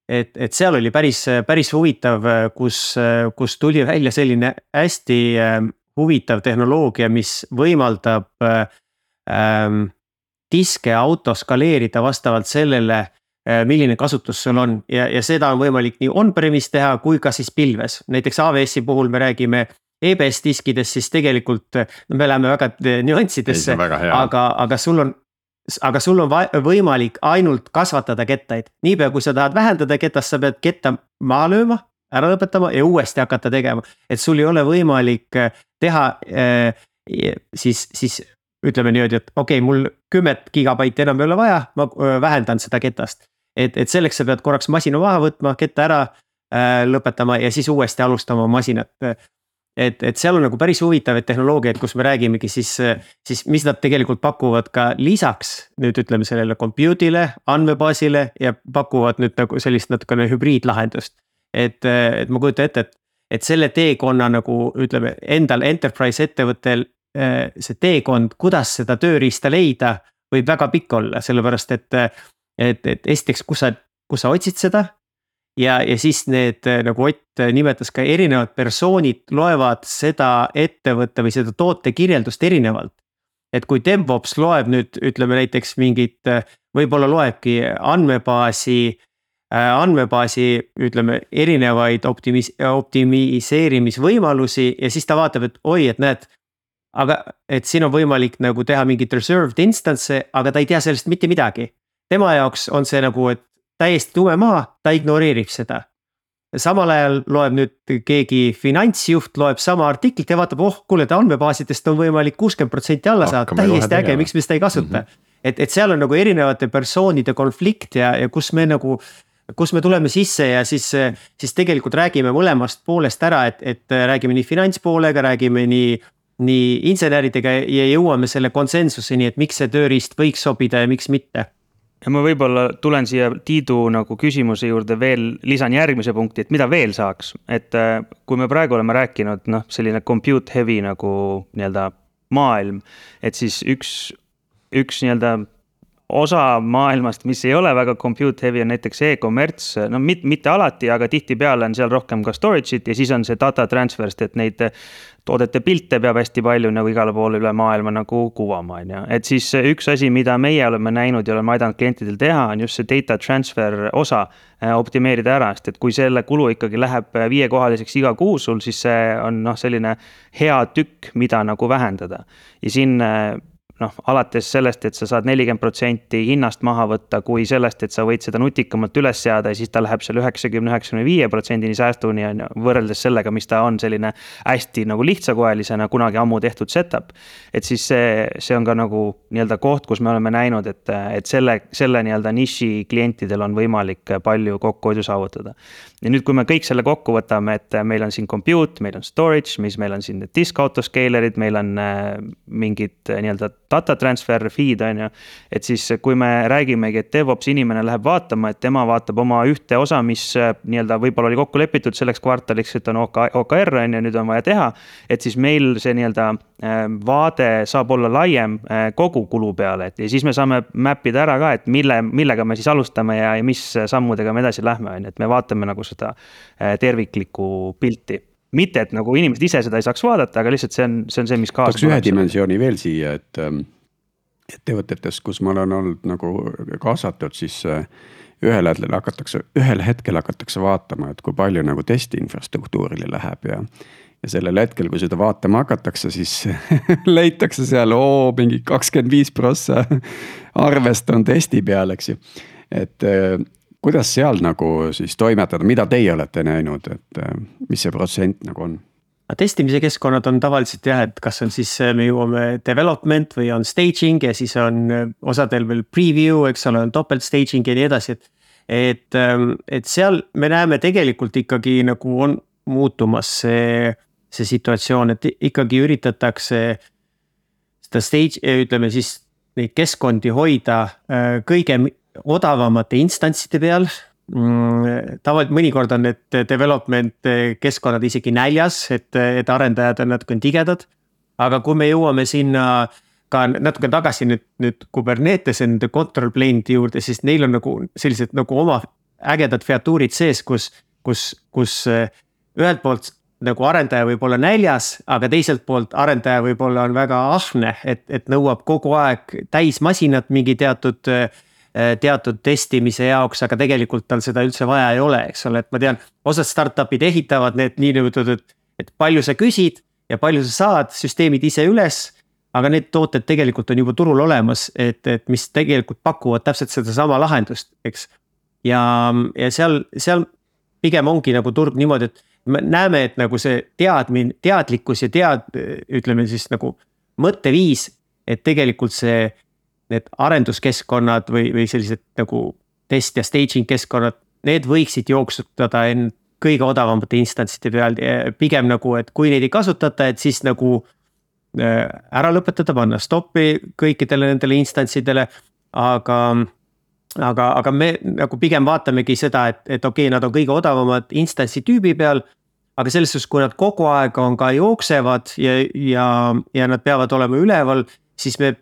et, et seal oli päris, päris huvitav, kus, kus tuli välja selline hästi ehm, huvitav tehnoloogia, mis võimaldab ähm, diske auto skaleerida vastavalt sellele milline kasutus sul on. Ja, ja seda on võimalik nii on-premise teha kui ka siis pilves, näiteks AWS-i puhul me räägime EBS diskidest, siis tegelikult no me läheme väga nüanssidesse, aga, aga sul on aga sul on võimalik ainult kasvatada kettaid, niipea kui sa tahad vähendada ketast, sa pead ketta maha lööma, ära lõpetama ja uuesti hakata tegema. et sul ei ole võimalik äh, teha äh, siis, siis ütleme niimoodi, et okei okay,, mul kümmet gigabaiti enam ei ole vaja, ma äh, vähendan seda ketast et, et selleks sa pead korraks masina maha võtma, ketta ära äh, lõpetama ja siis uuesti alustama masinat. et, et seal on nagu päris huvitavaid tehnoloogiaid, kus me räägimegi siis, siis mis nad tegelikult pakuvad ka lisaks nüüd ütleme sellele compute'ile, andmebaasile ja pakuvad nüüd nagu sellist natukene hübriidlahendust. et, et ma kujutan ette, et, et selle teekonna nagu ütleme endal enterprise ettevõttel äh, see teekond, kuidas seda tööriista leida, võib väga pikk olla, sellepärast et et, et esiteks, kus sa, kus sa otsid seda. ja, ja siis need nagu Ott nimetas ka erinevad persoonid loevad seda ettevõtte või seda toote kirjeldust erinevalt. et kui DevOps loeb nüüd ütleme näiteks mingit, võib-olla loebki andmebaasi äh, andmebaasi, ütleme erinevaid optimis-, optimiseerimisvõimalusi ja siis ta vaatab, et oi, et näed. aga, et siin on võimalik nagu teha mingit reserved instance'e, aga ta ei tea sellest mitte midagi tema jaoks on see nagu, et täiesti tume maa, ta ignoreerib seda. samal ajal loeb nüüd keegi finantsjuht loeb sama artiklit ja vaatab, oh kuule, andmebaasidest on võimalik kuuskümmend protsenti alla saada, täiesti äge, miks me seda ei kasuta mm. -hmm. et, et seal on nagu erinevate persoonide konflikt ja, ja kus me nagu kus me tuleme sisse ja siis, siis tegelikult räägime mõlemast poolest ära, et, et räägime nii finantspoolega, räägime nii nii inseneridega ja jõuame selle konsensuseni, et miks see tööriist võiks sobida ja miks mitte ja ma võib-olla tulen siia Tiidu nagu küsimuse juurde veel, lisan järgmise punkti, et mida veel saaks, et äh, kui me praegu oleme rääkinud, noh, selline compute heavy nagu nii-öelda maailm, et siis üks, üks nii-öelda osa maailmast, mis ei ole väga compute heavy, on näiteks e-commerce, no mitte, mitte alati, aga tihtipeale on seal rohkem ka storage'it ja siis on see data transfer, sest et neid toodete pilte peab hästi palju nagu igale poole üle maailma nagu kuvama, on ju. et siis üks asi, mida meie oleme näinud ja oleme aidanud klientidel teha, on just see data transfer osa äh, optimeerida ära, sest et kui selle kulu ikkagi läheb viiekohaliseks iga kuu sul, siis see on noh, selline hea tükk, mida nagu vähendada. ja siin äh, noh, alates sellest, et sa saad nelikümmend protsenti hinnast maha võtta, kui sellest, et sa võid seda nutikamalt üles seada ja siis ta läheb seal üheksakümne, üheksakümne viie protsendini säästuni on ju. võrreldes sellega, mis ta on selline hästi nagu lihtsakoelisena kunagi ammu tehtud setup. et siis see, see on ka nagu nii-öelda koht, kus me oleme näinud, et, et selle, selle nii-öelda niši klientidel on võimalik palju kokkuhoidu saavutada. Ja nüüd, kui me kõik selle kokku võtame, et meil on siin compute, meil on storage, mis meil on siin need disk autoscaler'id, meil on äh, mingid äh, nii-öelda data transfer feed on ju. et siis, kui me räägimegi, et DevOps inimene läheb vaatama, et tema vaatab oma ühte osa, mis äh, nii-öelda võib-olla oli kokku lepitud selleks kvartaliks, et on OK, OKR on ju, nüüd on vaja teha. et siis meil see nii-öelda äh, vaade saab olla laiem äh, kogu kulu peale, et ja siis me saame map ida ära ka, et mille, millega me siis alustame ja, ja mis sammudega me edasi lähme, on ju, et me vaatame nagu seda terviklikku pilti mitte, et nagu inimesed ise seda ei saaks vaadata, aga lihtsalt see on, see on see, mis kaasa tuleb. ühe dimensiooni veel siia, et ähm, ettevõtetes, kus ma olen olnud nagu kaasatud, siis äh, ühel hetkel hakatakse, ühel hetkel hakatakse vaatama, et kui palju nagu testi infrastruktuurile läheb ja. ja sellel hetkel, kui seda vaatama hakatakse, siis leitakse seal oo mingi kakskümmend viis prossa arvest on testi peal, eks ju. et äh, kuidas seal nagu siis toimetada, mida teie olete näinud, et äh, mis see protsent nagu on? testimise keskkonnad on tavaliselt jah, et kas on siis, äh, me jõuame development või on staging ja siis on äh, osadel veel preview, eks ole, on topelt staging ja nii edasi, et. et, ähm, et seal me näeme tegelikult ikkagi nagu on muutumas see, see situatsioon, et ikkagi üritatakse. seda stage, ütleme siis neid keskkondi hoida kõige odavamate instantside peal mm, tavaliselt mõnikord on need development keskkonnad isegi näljas, et, et arendajad on natukene tigedad. aga kui me jõuame sinna ka natuke tagasi nüüd, nüüd Kubernetese nende control plane'ide juurde, siis neil on nagu sellised nagu oma ägedad featuurid sees, kus, kus, kus ühelt poolt nagu arendaja võib olla näljas, aga teiselt poolt arendaja võib-olla on väga ahne, et, et nõuab kogu aeg täismasinat mingi teatud Äh, teatud testimise jaoks, aga tegelikult tal seda üldse vaja ei ole, eks ole, et ma tean, osad startup'id ehitavad need niinimetatud, et palju sa küsid ja palju sa saad, süsteemid ise üles. aga need tooted tegelikult on juba turul olemas, et, et mis tegelikult pakuvad täpselt sedasama lahendust, eks. ja, ja seal, seal pigem ongi nagu turg niimoodi, et me näeme, et nagu see teadmine, teadlikkus ja tead, ütleme siis nagu mõtteviis, et tegelikult see need arenduskeskkonnad või, või sellised nagu test ja staging keskkonnad, need võiksid jooksutada end kõige odavamate instantside peal, pigem nagu, et kui neid ei kasutata, et siis nagu äh, ära lõpetada, panna stoppi kõikidele nendele instantsidele, aga aga, aga me nagu pigem vaatamegi seda, et, et okei okay,, nad on kõige odavamad instantsi tüübi peal. aga selles suhtes, kui nad kogu aeg on ka jooksevad ja, ja, ja nad peavad olema üleval, siis me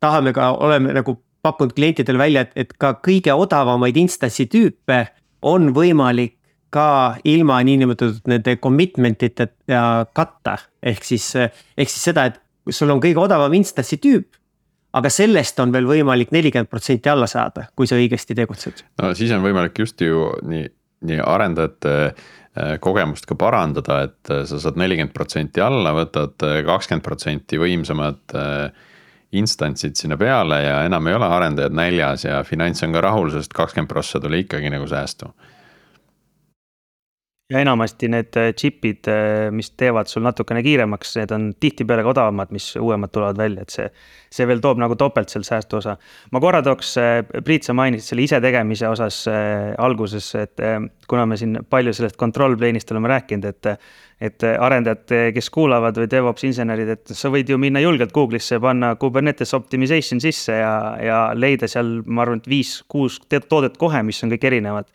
tahame ka, oleme nagu pakkunud klientidele välja, et, et ka kõige odavamaid instantsi tüüpe on võimalik ka ilma niinimetatud nende commitment iteta katta. ehk siis, ehk siis seda, et sul on kõige odavam instantsi tüüp aga sellest on veel võimalik nelikümmend protsenti alla saada, kui sa õigesti tegutsed. no siis on võimalik just ju nii, nii arendajate äh, kogemust ka parandada, et äh, sa saad nelikümmend protsenti alla, võtad äh, kakskümmend protsenti võimsamad äh, instantsid sinna peale ja enam ei ole arendajad näljas ja finants on ka rahul, sest kakskümmend prossa tuli ikkagi nagu säästu. Ja enamasti need äh, chip'id, äh, mis teevad sul natukene kiiremaks, need on tihtipeale ka odavamad, mis uuemad tulevad välja, et see. see veel toob nagu topelt seal säästu osa. ma korra tooks, äh, Priit, sa mainisid selle isetegemise osas äh, alguses, et äh, kuna me siin palju sellest control plane'ist oleme rääkinud, et et arendajad, kes kuulavad või DevOps insenerid, et sa võid ju minna julgelt Google'isse, panna Kubernetes optimization sisse ja, ja leida seal, ma arvan, et viis-kuus toodet kohe, mis on kõik erinevad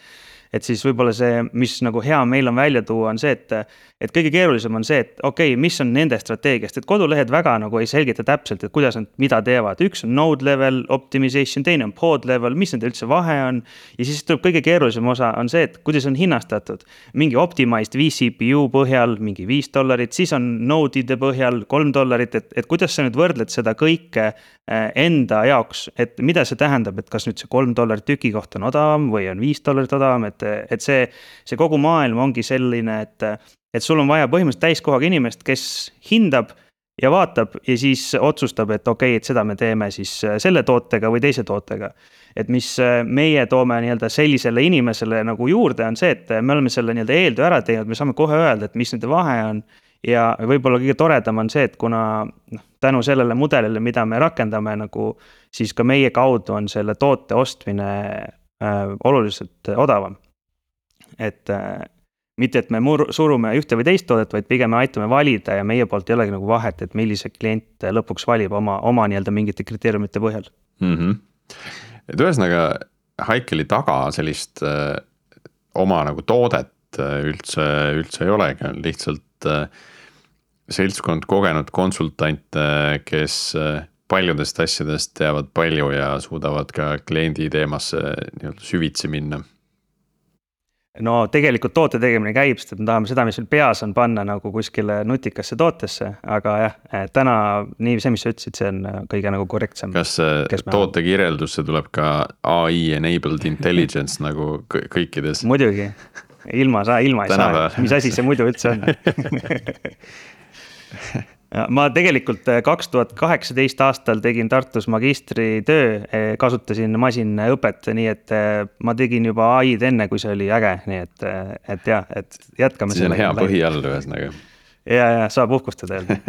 et siis võib-olla see, mis nagu hea meil on välja tuua, on see, et, et kõige keerulisem on see, et okei okay,, mis on nende strateegiast, et kodulehed väga nagu ei selgita täpselt, et kuidas nad mida teevad, üks on node level optimization, teine on pod level, mis nende üldse vahe on. ja siis tuleb kõige keerulisem osa on see, et kuidas on hinnastatud, mingi optimized vCPU põhjal mingi viis dollarit, siis on node'ide põhjal kolm dollarit, et, et kuidas sa nüüd võrdled seda kõike äh, enda jaoks, et mida see tähendab, et kas nüüd see kolm dollarit tüki kohta on odavam või on viis dollarit odavam, et, et see, see kogu maailm ongi selline, et, et sul on vaja põhimõtteliselt täiskohaga inimest, kes hindab ja vaatab ja siis otsustab, et okei okay,, et seda me teeme siis selle tootega või teise tootega. et mis meie toome nii-öelda sellisele inimesele nagu juurde, on see, et me oleme selle nii-öelda eeltöö ära teinud, me saame kohe öelda, et mis nende vahe on ja võib-olla kõige toredam on see, et kuna noh, tänu sellele mudelile, mida me rakendame nagu, siis ka meie kaudu on selle toote ostmine äh, oluliselt odavam. et äh, mitte, et me mur-, surume ühte või teist toodet, vaid pigem me aitame valida ja meie poolt ei olegi nagu vahet, et millise klient lõpuks valib oma, oma nii-öelda mingite kriteeriumite põhjal mm. -hmm. et ühesõnaga Haikeli taga sellist äh, oma nagu toodet äh, üldse, üldse ei olegi, on lihtsalt äh, seltskond kogenud konsultante, kes äh, paljudest asjadest teavad palju ja suudavad ka kliendi teemasse nii-öelda süvitsi minna no tegelikult toote tegemine käib, sest et me tahame seda, mis meil peas on, panna nagu kuskile nutikasse tootesse, aga jah, täna nii see, mis sa ütlesid, see on kõige nagu korrektsem. kas toote kirjeldusse tuleb ka ai enabled intelligence nagu kõikides? muidugi, ilma sa, ilma ei saa, mis asi see muidu üldse on ma tegelikult äh, kaks tuhat kaheksateist aastal tegin Tartus magistritöö, äh, kasutasin masinõpet, nii et äh, ma tegin juba ai-d enne, kui see oli äge, nii et, et jah, et jätkame. siis on hea põhi all ühesõnaga. ja, ja saab uhkustada jälle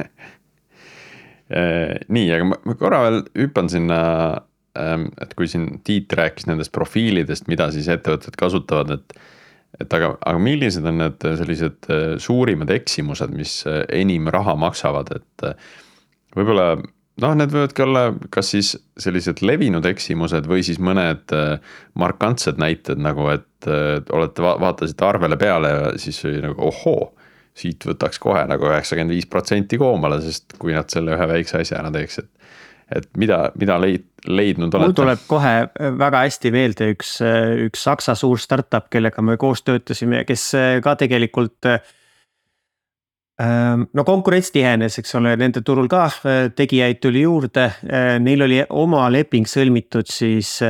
nii, aga ma korra veel hüppan sinna, ähm, et kui siin Tiit rääkis nendest profiilidest, mida siis ettevõtted kasutavad, et et aga, aga millised on need sellised äh, suurimad eksimused, mis äh, enim raha maksavad, et äh, võib-olla noh, need võivadki olla kas siis sellised levinud eksimused või siis mõned markantsed näited nagu, et olete, vaatasite arvele peale ja siis oli nagu ohoo. siit võtaks kohe nagu üheksakümmend viis protsenti koomale, sest kui nad selle ühe väikse asja ära teeks, et et mida, mida leid-, leidnud olete? mul tuleb kohe äh, väga hästi meelde üks, äh, üks Saksa suur startup, kellega me koos töötasime ja kes äh, ka tegelikult ähm, no konkurents tihenes, eks ole, nende turul ka tegijaid tuli juurde, neil oli oma leping sõlmitud siis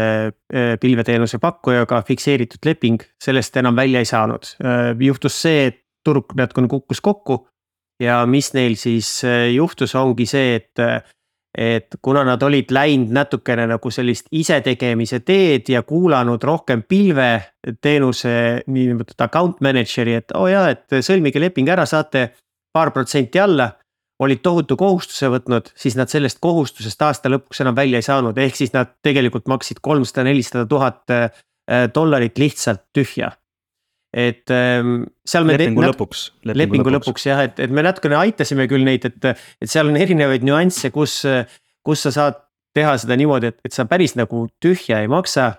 pilveteenuse pakkujaga, fikseeritud leping, sellest enam välja ei saanud. juhtus see, et turg natukene kukkus kokku ja mis neil siis juhtus, ongi see, et et kuna nad olid läinud natukene nagu sellist isetegemise teed ja kuulanud rohkem pilveteenuse niinimetatud account manager'i, et oo oh jaa, et sõlmige leping ära, saate paar protsenti alla. olid tohutu kohustuse võtnud, siis nad sellest kohustusest aasta lõpuks enam välja ei saanud, ehk siis nad tegelikult maksid kolmsada, nelisada tuhat äh, dollarit lihtsalt tühja et ähm, seal me. lepingu lõpuks. lepingu lõpuks jah, et, et me natukene aitasime küll neid, et, et seal on erinevaid nüansse, kus, kus sa saad teha seda niimoodi, et, et sa päris nagu tühja ei maksa.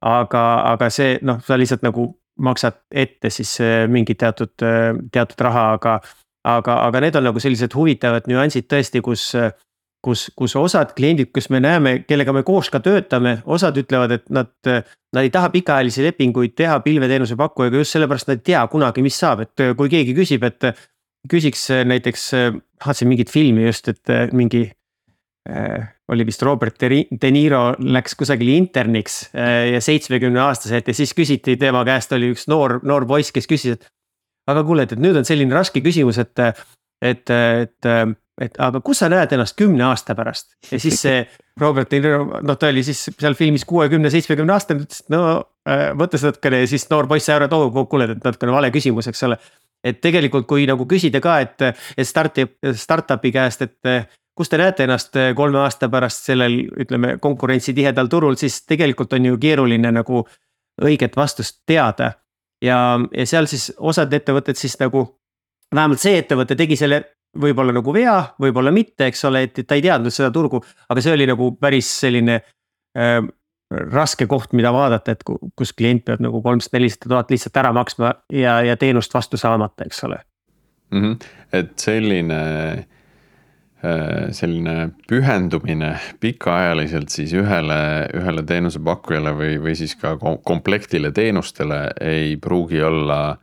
aga, aga see noh, sa lihtsalt nagu maksad ette siis äh, mingi teatud, äh, teatud raha, aga. aga, aga need on nagu sellised huvitavad nüansid tõesti, kus kus, kus osad kliendid, kus me näeme, kellega me koos ka töötame, osad ütlevad, et nad, nad ei taha pikaajalisi lepinguid teha pilveteenuse pakkujaga just sellepärast, nad ei tea kunagi, mis saab, et kui keegi küsib, et. küsiks näiteks, vaatasin mingit filmi just, et mingi äh, oli vist Robert De Niro läks kusagile interniks äh, ja seitsmekümne aastaselt ja siis küsiti tema käest oli üks noor, noor poiss, kes küsis, et. aga kuule, et, et nüüd on selline raske küsimus, et, et, et et aga kus sa näed ennast kümne aasta pärast ja siis see Robert De Niro, noh, ta oli siis seal filmis kuuekümne, seitsmekümne aastane, ütles, et no äh, mõtles natukene ja siis noor poiss sai aru, et oo, kuule, et natukene vale küsimus, eks ole. et tegelikult, kui nagu küsida ka, et, et start'i, startup'i käest, et kus te näete ennast kolme aasta pärast sellel, ütleme konkurentsitihedal turul, siis tegelikult on ju keeruline nagu õiget vastust teada. ja, ja seal siis osad ettevõtted siis nagu vähemalt see ettevõte tegi selle võib-olla nagu vea, võib-olla mitte, eks ole, et, ta ei teadnud seda turgu, aga see oli nagu päris selline äh, raske koht, mida vaadata, et kus klient peab nagu kolmsada, nelisada tuhat lihtsalt ära maksma ja, ja teenust vastu saamata, eks ole mm. -hmm. et selline, äh, selline pühendumine pikaajaliselt siis ühele, ühele teenusepakkujale või, või siis ka komplektile teenustele ei pruugi olla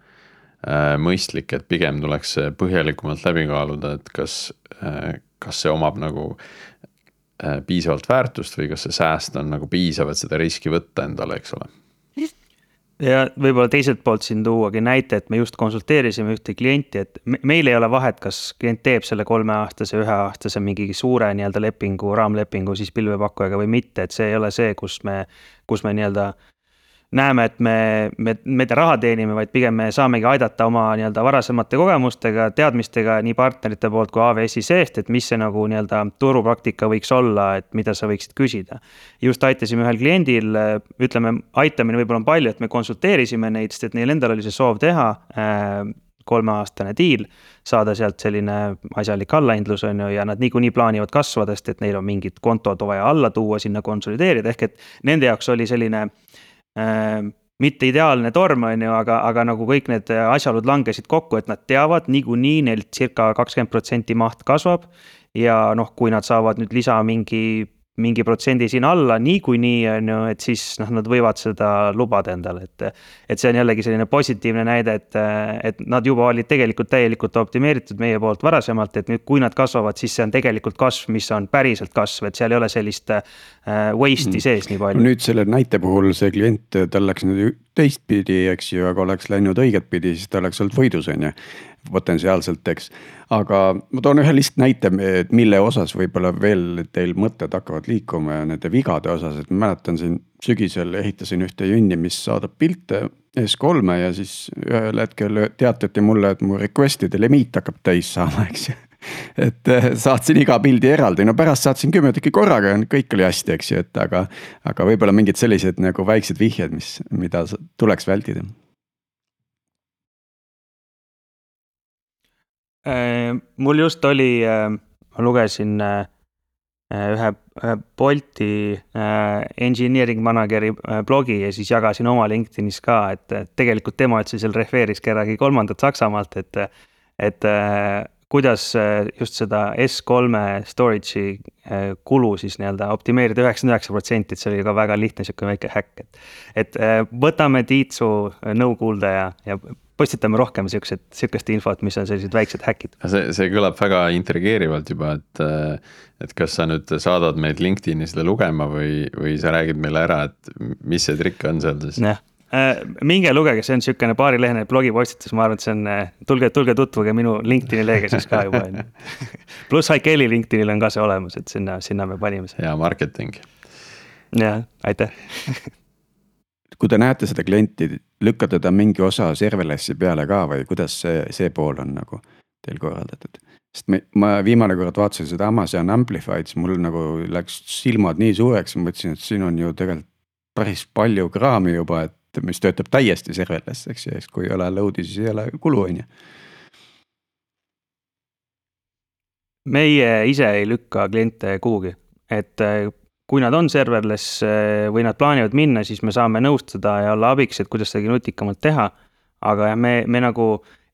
mõistlik, et pigem tuleks põhjalikumalt läbi kaaluda, et kas, kas see omab nagu piisavalt väärtust või kas see sääst on nagu piisav, et seda riski võtta endale, eks ole. Ja võib-olla teiselt poolt siin tuuagi näite, et me just konsulteerisime ühte klienti, et meil ei ole vahet, kas klient teeb selle kolmeaastase, üheaastase mingi suure nii-öelda lepingu, raamlepingu siis pilvepakkujaga või mitte, et see ei ole see, kus me, kus me nii-öelda näeme, et me, me, me raha teenime, vaid pigem me saamegi aidata oma nii-öelda varasemate kogemustega, teadmistega nii partnerite poolt kui AWS-i seest, et mis see nagu nii-öelda turupraktika võiks olla, et mida sa võiksid küsida. just aitasime ühel kliendil, ütleme, aitamine võib-olla on palju, et me konsulteerisime neid, sest et neil endal oli see soov teha äh, kolmeaastane diil, saada sealt selline asjalik allahindlus, on ju, ja nad niikuinii plaanivad kasvada, sest et neil on mingid kontod vaja alla tuua, sinna konsolideerida, ehk et nende jaoks oli selline mitte ideaalne torm, on ju, aga, aga nagu kõik need asjaolud langesid kokku, et nad teavad niikuinii neil circa kakskümmend protsenti maht kasvab. ja noh, kui nad saavad nüüd lisa mingi mingi protsendi sinna alla niikuinii on ju, et siis noh, nad võivad seda lubada endale, et. et see on jällegi selline positiivne näide, et, et nad juba olid tegelikult täielikult optimeeritud meie poolt varasemalt, et nüüd, kui nad kasvavad, siis see on tegelikult kasv, mis on päriselt kasv, et seal ei ole sellist äh, waste'i mm. sees nii palju. nüüd selle näite puhul see klient, tal läks nüüd teistpidi, eks ju, aga oleks läinud õiget pidi, siis ta oleks olnud võidus, on ju potentsiaalselt, eks. aga ma toon ühe lihtsalt näite, mille osas võib-olla veel teil mõtted hakkavad liikuma ja nende vigade osas, et ma mäletan siin sügisel ehitasin ühte junni, mis saadab pilte S3-e ja siis ühel hetkel teatati mulle, et mu request'ide limiit hakkab täis saama, eks ju et eh, saatsin iga pildi eraldi, no pärast saatsin kümme tükki korraga kõik oli hästi, eks ju, et aga. aga võib-olla mingid sellised nagu väiksed vihjed, mis, mida tuleks vältida Äh, mul just oli, äh, ma lugesin ühe, ühe Bolti engineering manager'i blogi ja siis jagasin oma LinkedInis ka, et tegelikult tema üldse seal refereeris kedagi kolmandat Saksamaalt, et, et kuidas just seda S3-e storage'i kulu siis nii-öelda optimeerida üheksakümmend üheksa protsenti, et see oli ka väga lihtne sihuke väike häkk, et. et võtame Tiitsu nõu kuulda ja, ja postitame rohkem siukseid, sihukest infot, mis on sellised väiksed häkid. see, see kõlab väga intrigeerivalt juba, et, et kas sa nüüd saadad meid LinkedIn'i seda lugema või, või sa räägid meile ära, et mis see trikk on seal siis? jah, äh, minge lugege, see on sihukene paarilehene blogipostitus, ma arvan, et see on, äh, tulge, tulge tutvuge minu LinkedIn'i lehega siis ka juba on ju. pluss Haikeli LinkedIn'il on ka see olemas, et sinna, sinna me panime selle. hea marketing. jah, aitäh kui te näete seda klienti, lükkate ta mingi osa serverless'i peale ka või kuidas see, see pool on nagu teil korraldatud? sest me, ma viimane kord vaatasin seda Amazon Amplify'd, siis mul nagu läks silmad nii suureks, ma mõtlesin, et siin on ju tegelikult päris palju kraami juba, et mis töötab täiesti serverless, eks ju, siis kui ei ole load'i, siis ei ole kulu, on ju meie ise ei lükka kliente kuhugi, et kui nad on serverless eh, või nad plaanivad minna, siis me saame nõustada ja olla abiks, et kuidas seda nutikamalt teha. aga jah, me, me nagu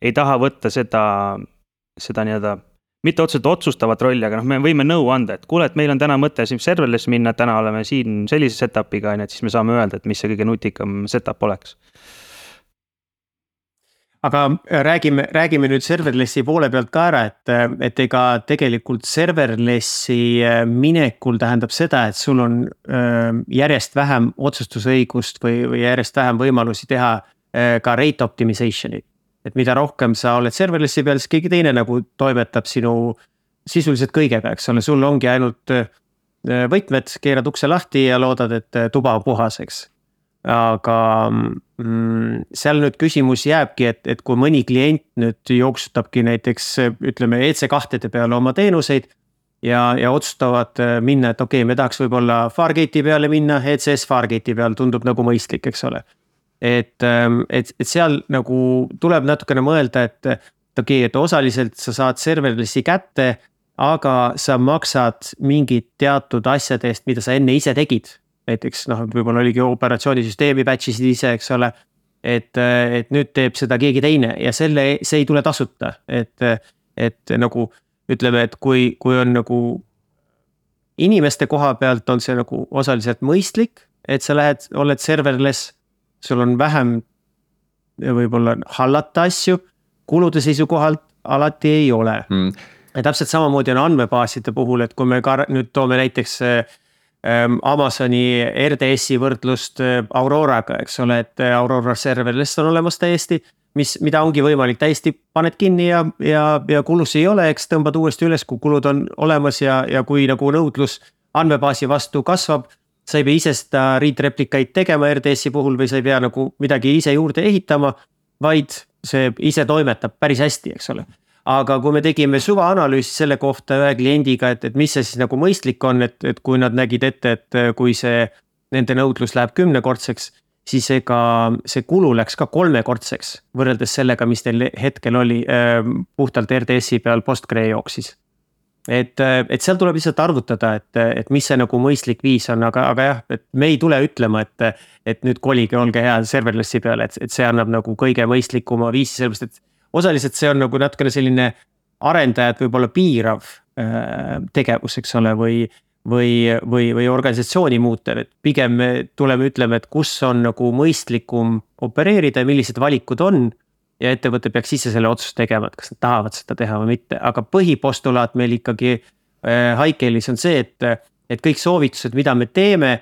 ei taha võtta seda, seda nii-öelda, mitte otseselt otsustavat rolli, aga noh, me võime nõu anda, et kuule, et meil on täna mõte siin serverless minna, täna oleme siin sellise setup'iga on ju, et siis me saame öelda, et mis see kõige nutikam setup oleks aga äh, räägime, räägime nüüd serverlessi poole pealt ka ära, et, äh, et ega tegelikult serverlessi äh, minekul tähendab seda, et sul on järjest vähem otsustusõigust või, või järjest vähem võimalusi teha ka rate optimization'it. Et mida rohkem sa oled serverlessi peal, siis keegi teine nagu toimetab sinu sisuliselt kõigega, eks ole, sul ongi ainult võtmed, keerad ukse lahti ja loodad, et tuba on puhas, eks aga mm, seal nüüd küsimus jääbki, et, et kui mõni klient nüüd jooksutabki näiteks ütleme EC2-de peale oma teenuseid. ja, ja otsustavad äh, minna, et okei okay,, me tahaks võib-olla Fargate'i peale minna, ECS Fargate'i peal tundub nagu mõistlik, eks ole. Et, ähm, et, et seal nagu tuleb natukene mõelda, et, okei okay,, et osaliselt sa saad serverlessi kätte aga sa maksad mingid teatud asjade eest, mida sa enne ise tegid näiteks noh, võib-olla oligi operatsioonisüsteemi batch isid ise, eks ole. et, et nüüd teeb seda keegi teine ja selle, see ei tule tasuta, et, et nagu ütleme, et kui, kui on nagu inimeste koha pealt on see nagu osaliselt mõistlik, et sa lähed, oled serverless, sul on vähem võib-olla hallata asju, kulude seisukohalt alati ei ole mm.. ja täpselt samamoodi on andmebaaside puhul, et kui me ka nüüd toome näiteks ähm, Amazoni RDS-i võrdlust äh, Auroraga, eks ole, et äh, Aurora serverless on olemas täiesti mis, mida ongi võimalik täiesti, paned kinni ja, ja, ja kulusid ei ole, eks tõmbad uuesti üles, kui kulud on olemas ja, ja kui nagu nõudlus andmebaasi vastu kasvab. Sa ei pea ise seda read replikaid tegema RDS-i puhul või sa ei pea nagu midagi ise juurde ehitama, vaid see ise toimetab päris hästi, eks ole aga kui me tegime suvaanalüüsi selle kohta ühe kliendiga, et, et mis see siis nagu mõistlik on, et, et kui nad nägid ette, et kui see nende nõudlus läheb kümnekordseks siis ega see kulu läks ka kolmekordseks võrreldes sellega, mis neil hetkel oli äh, puhtalt RDS-i peal Postgre jooksis. Et, äh, et seal tuleb lihtsalt arvutada, et, et mis see nagu mõistlik viis on, aga, aga jah, et me ei tule ütlema, et. et nüüd kolige, olge hea serverless'i peale, et, et see annab nagu kõige mõistlikuma viisi, sellepärast et osaliselt see on nagu natukene selline arendajat võib-olla piirav äh, tegevus, eks ole, või või, või, või organisatsiooni muutev, et pigem me tuleme, ütleme, et kus on nagu mõistlikum opereerida ja millised valikud on. Ja ettevõte peaks ise selle otsuse tegema, et kas nad tahavad seda teha või mitte, aga põhipostulaat meil ikkagi äh, Hikelis on see, et, et kõik soovitused, mida me teeme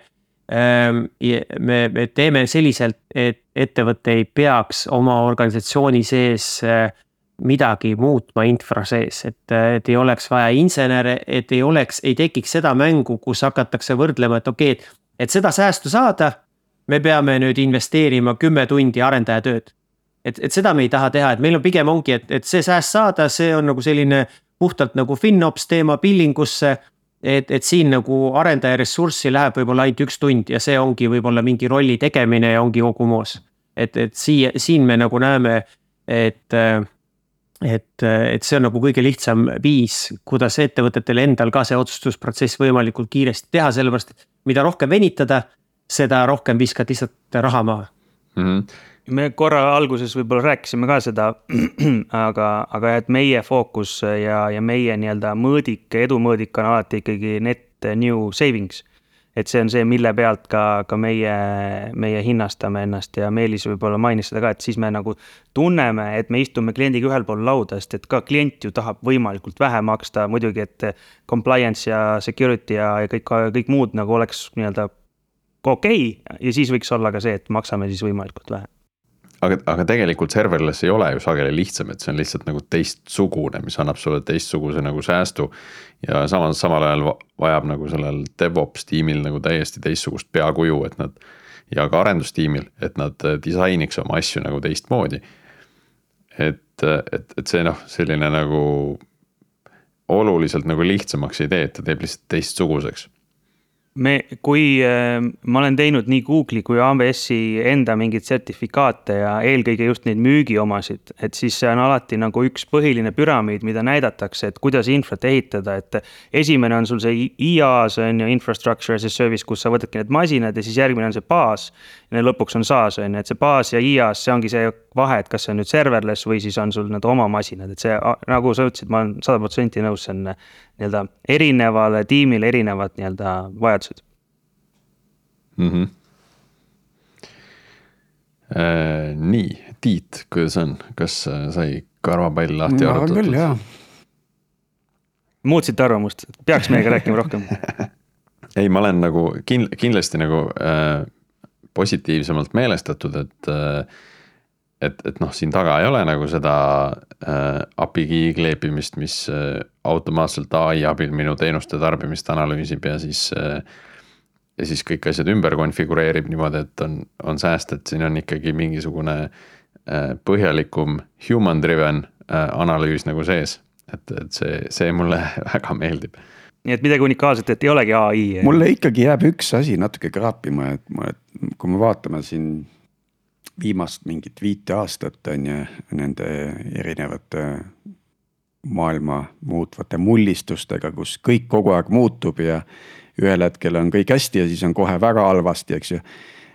äh,. me, me teeme selliselt, et ettevõte ei peaks oma organisatsiooni sees äh, midagi muutma infra sees, et, et ei oleks vaja insenere, et ei oleks, ei tekiks seda mängu, kus hakatakse võrdlema, et okei okay,, et, et seda säästu saada. me peame nüüd investeerima kümme tundi arendajatööd. Et, et seda me ei taha teha, et meil on pigem ongi, et, et see sääst saada, see on nagu selline puhtalt nagu FinOps teema billingusse et, et siin nagu arendaja ressurssi läheb võib-olla ainult üks tund ja see ongi võib-olla mingi rolli tegemine ja ongi kogu moos. et, et siia, siin me nagu näeme, et et, et see on nagu kõige lihtsam viis, kuidas ettevõtetel endal ka see otsustusprotsess võimalikult kiiresti teha, sellepärast et mida rohkem venitada, seda rohkem viskad lihtsalt raha maha mm. -hmm me korra alguses võib-olla rääkisime ka seda, aga, aga et meie fookus ja, ja meie nii-öelda mõõdik, edumõõdik on alati ikkagi net new savings et see on see, mille pealt ka, ka meie, meie hinnastame ennast ja Meelis võib-olla mainis seda ka, et siis me nagu tunneme, et me istume kliendiga ühel pool lauda, sest et ka klient ju tahab võimalikult vähe maksta, muidugi, et compliance ja security ja, ja kõik, kõik muud nagu oleks nii-öelda okei okay. ja siis võiks olla ka see, et maksame siis võimalikult vähe aga, aga tegelikult serverless ei ole ju sageli lihtsam, et see on lihtsalt nagu teistsugune, mis annab sulle teistsuguse nagu säästu. ja samas, samal ajal vajab nagu sellel DevOps tiimil nagu täiesti teistsugust peakuju, et nad. ja ka arendustiimil, et nad disainiks oma asju nagu teistmoodi. et, et, et see noh, selline nagu oluliselt nagu lihtsamaks ei tee, et ta teeb lihtsalt teistsuguseks me, kui äh, ma olen teinud nii Google'i kui AWS-i enda mingeid sertifikaate ja eelkõige just neid müügiomasid, et siis see on alati nagu üks põhiline püramiid, mida näidatakse, et kuidas infrat ehitada, et. esimene on sul see IaaS on ju, infrastructure as a service, kus sa võtadki need masinad ja siis järgmine on see baas. ja lõpuks on SaaS on ju, et see baas ja IaaS, see ongi see vahe, et kas see on nüüd serverless või siis on sul need oma masinad, et see nagu sa ütlesid, ma olen sada protsenti nõus, see on nii-öelda erinevale tiimile erinevad nii-öelda vajadused mm. -hmm. Äh, nii, Tiit, kuidas on, kas sai karvapall lahti arutatud? ma arvan küll, jaa. muutsite arvamust, peaks meiega rääkima rohkem ei, ma olen nagu kin-, kindlasti nagu äh, positiivsemalt meelestatud, et äh, et, et noh, siin taga ei ole nagu seda äh, API kleepimist, mis äh, automaatselt ai abil minu teenuste tarbimist analüüsib ja siis äh,. ja siis kõik asjad ümber konfigureerib niimoodi, et on, on sääst, et siin on ikkagi mingisugune äh, põhjalikum human driven äh, analüüs nagu sees. et, et see, see mulle väga meeldib nii et midagi unikaalset, et ei olegi ai. mulle ikkagi jääb üks asi natuke kraapima, et, et kui me vaatame siin viimast mingit viite aastat on ju nende erinevate maailma muutvate mullistustega, kus kõik kogu aeg muutub ja ühel hetkel on kõik hästi ja siis on kohe väga halvasti, eks ju.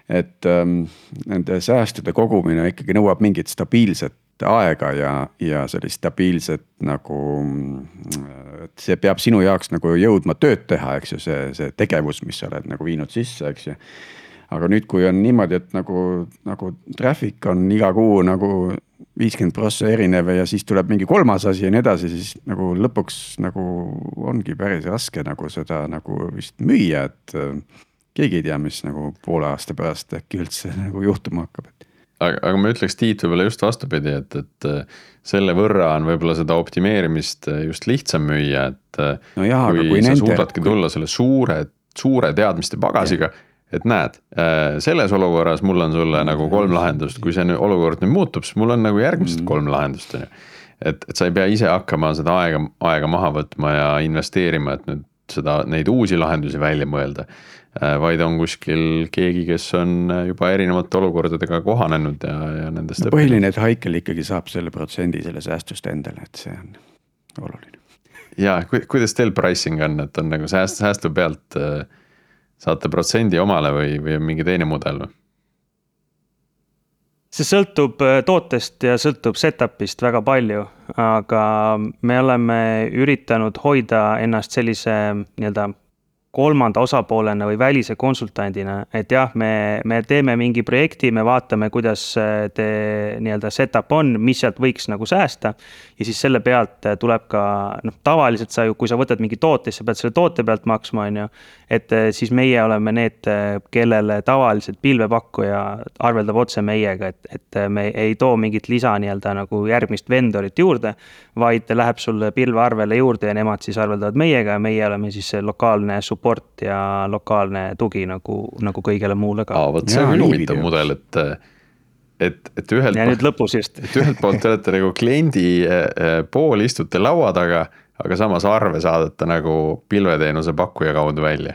et ähm, nende säästude kogumine ikkagi nõuab mingit stabiilset aega ja, ja sellist stabiilset nagu. et see peab sinu jaoks nagu jõudma tööd teha, eks ju, see, see tegevus, mis sa oled nagu viinud sisse, eks ju aga nüüd, kui on niimoodi, et nagu, nagu traffic on iga kuu nagu viiskümmend prossa erinev ja siis tuleb mingi kolmas asi ja nii edasi, siis nagu lõpuks nagu ongi päris raske nagu seda nagu vist müüa, et äh, keegi ei tea, mis nagu poole aasta pärast äkki üldse nagu juhtuma hakkab, et aga, aga ma ütleks, Tiit, võib-olla just vastupidi, et, et äh, selle võrra on võib-olla seda optimeerimist äh, just lihtsam müüa, et no. jah, kui, sa nende, suudadki tulla selle suure, suure teadmiste pagasiga et näed, äh, selles olukorras mul on sulle nagu kolm lahendust, kui see nüüd olukord nüüd muutub, siis mul on nagu järgmised mm. kolm lahendust, on ju. et, et sa ei pea ise hakkama seda aega, aega maha võtma ja investeerima, et nüüd seda, neid uusi lahendusi välja mõelda. Äh, vaid on kuskil keegi, kes on juba erinevate olukordadega kohanenud ja, ja nendest no,. põhiline, et Haikel ikkagi saab selle protsendi selle säästust endale, et see on oluline. ja kuidas teil pricing on, et on nagu sääst, säästu pealt äh, saate protsendi omale või, või on mingi teine mudel või? see sõltub äh, tootest ja sõltub setup'ist väga palju, aga me oleme üritanud hoida ennast sellise nii-öelda kolmanda osapoolena või välise konsultandina, et jah, me, me teeme mingi projekti, me vaatame, kuidas te nii-öelda setup on, mis sealt võiks nagu säästa. ja siis selle pealt tuleb ka noh, tavaliselt sa ju, kui sa võtad mingi toote, siis sa pead selle toote pealt maksma, on ju. et siis meie oleme need, kellele tavaliselt pilvepakkuja arveldab otse meiega, et, et me ei too mingit lisa nii-öelda nagu järgmist vendorit juurde. vaid läheb sulle pilvearvele juurde ja nemad siis arveldavad meiega ja meie oleme siis lokaalne support support ja lokaalne tugi nagu, nagu kõigele muule ka. aa, vot see on küll huvitav mudel, et, et, et ühelt. ja nüüd lõpus just. et ühelt poolt te olete nagu kliendi eh, pool istute laua taga, aga samas arve saadate nagu pilveteenuse pakkuja kaudu välja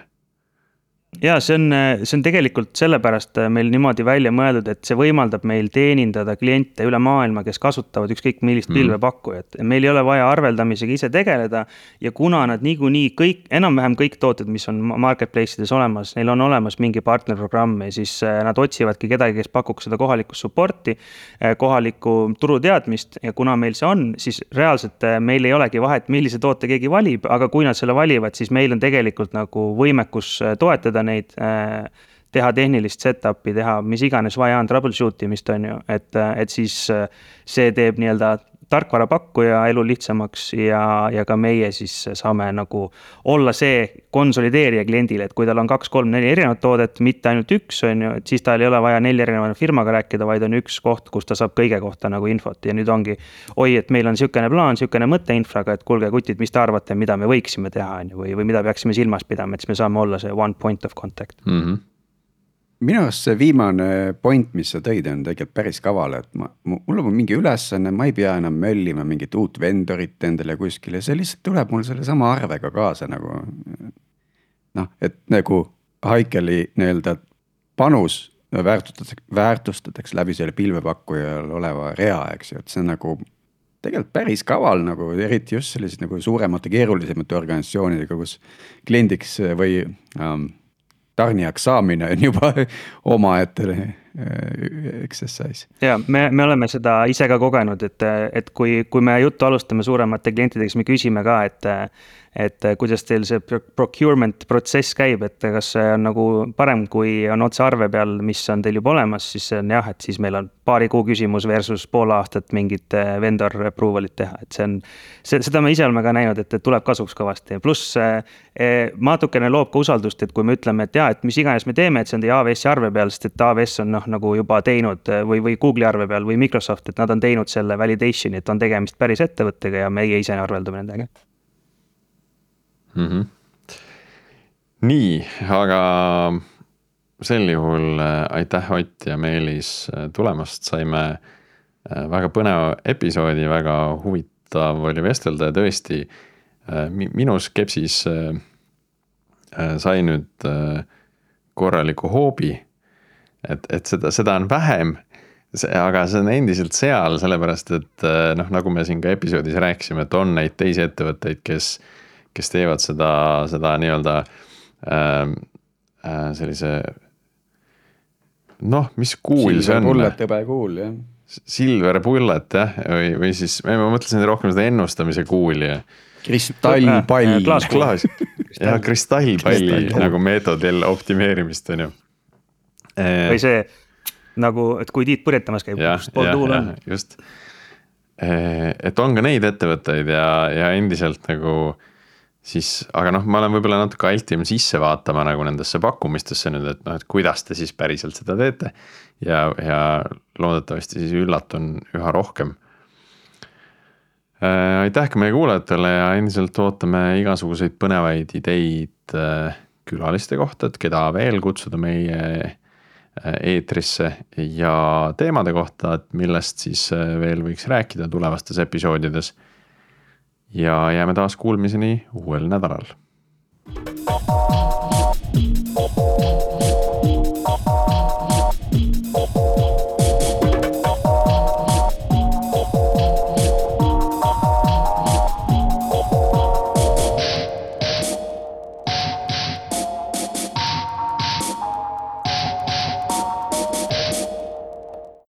ja see on, see on tegelikult sellepärast meil niimoodi välja mõeldud, et see võimaldab meil teenindada kliente üle maailma, kes kasutavad ükskõik millist mm. pilvepakkujat. meil ei ole vaja arveldamisega ise tegeleda ja kuna nad niikuinii kõik, enam-vähem kõik tooted, mis on marketplace ides olemas, neil on olemas mingi partnerprogramm ja siis äh, nad otsivadki kedagi, kes pakuks seda kohalikku support'i, äh, kohalikku turuteadmist ja kuna meil see on, siis reaalselt äh, meil ei olegi vahet, millise toote keegi valib, aga kui nad selle valivad, siis meil on tegelikult nagu võimekus toetada toetada neid äh, teha tehnilist setup'i, teha mis iganes vaja on, troubleshoot imist, on ju, et, et siis äh, see teeb nii-öelda tarkvarapakkuja elu lihtsamaks ja, ja ka meie siis saame nagu olla see konsolideerija kliendile, et kui tal on kaks-kolm-neli erinevat toodet, mitte ainult üks, on ju, et siis tal ei ole vaja nelja erineva firmaga rääkida, vaid on üks koht, kus ta saab kõige kohta nagu infot ja nüüd ongi. oi, et meil on sihukene plaan, sihukene mõte infraga, et kuulge, kutid, mis te arvate, mida me võiksime teha, on ju, või, või mida peaksime silmas pidama, et siis me saame olla see one point of contact mm. -hmm minu arust see viimane point, mis sa tõid, on tegelikult päris kaval, et ma, mul on mingi ülesanne, ma ei pea enam möllima mingit uut vendorit endale kuskile, see lihtsalt tuleb mul sellesama arvega kaasa nagu. noh, et nagu Haikeli nii-öelda panus väärtustatakse, väärtustatakse läbi selle pilvepakkujal oleva rea, eks ju, et see on nagu tegelikult päris kaval nagu eriti just sellised nagu suuremate, keerulisemate organisatsioonidega, kus kliendiks või ähm, tarnijaks saamine on juba omaette äh, exercise. ja me, me oleme seda ise ka kogenud, et, et kui, kui me juttu alustame suuremate klientidega, siis me küsime ka, et et eh, kuidas teil see procurement protsess käib, et kas see on nagu parem, kui on otse arve peal, mis on teil juba olemas, siis see on jah, et siis meil on paari kuu küsimus versus pool aastat mingit eh, vendor approval'it teha, et see on. see, seda me ise oleme ka näinud, et, tuleb kasuks kõvasti, pluss natukene loob ka usaldust, et kui me ütleme, et jaa, et mis iganes me teeme, et see on teie AWS-i arve peal, sest et AWS on noh, nagu juba teinud või, või Google'i arve peal või Microsoft, et nad on teinud selle validation'i, et on tegemist päris ettevõttega ja meie ise arveldume nendega mm. -hmm. nii, aga sel juhul äh, aitäh, Ott ja Meelis äh, tulemast, saime äh, väga põneva episoodi, väga huvitav oli vestelda ja tõesti minu skepsis sai nüüd korraliku hoobi. et, et seda, seda on vähem, aga see on endiselt seal, sellepärast et noh, nagu me siin ka episoodis rääkisime, et on neid teisi ettevõtteid, kes kes teevad seda, seda nii-öelda äh, äh, sellise noh, mis kuul see on? Bullet, hõbe kuul jah. Silver Bullet jah, või, või siis ma mõtlesin rohkem seda ennustamise kuuli ja. kristallpall. klaas, klaas ja kristallpalli nagu meetodil optimeerimist on ju. või see nagu, et kui tiit purjetamas käib, kust pool tuul on. just, et on ka neid ettevõtteid ja, ja endiselt nagu siis, aga noh, ma olen võib-olla natuke altim sisse vaatama nagu nendesse pakkumistesse nüüd, et noh, et kuidas te siis päriselt seda teete. ja, ja loodetavasti siis üllatun üha rohkem. aitäh ka meie kuulajatele ja endiselt ootame igasuguseid põnevaid ideid külaliste kohta, et keda veel kutsuda meie eetrisse ja teemade kohta, et millest siis veel võiks rääkida tulevastes episoodides ja jääme taas kuulmiseni uuel nädalal.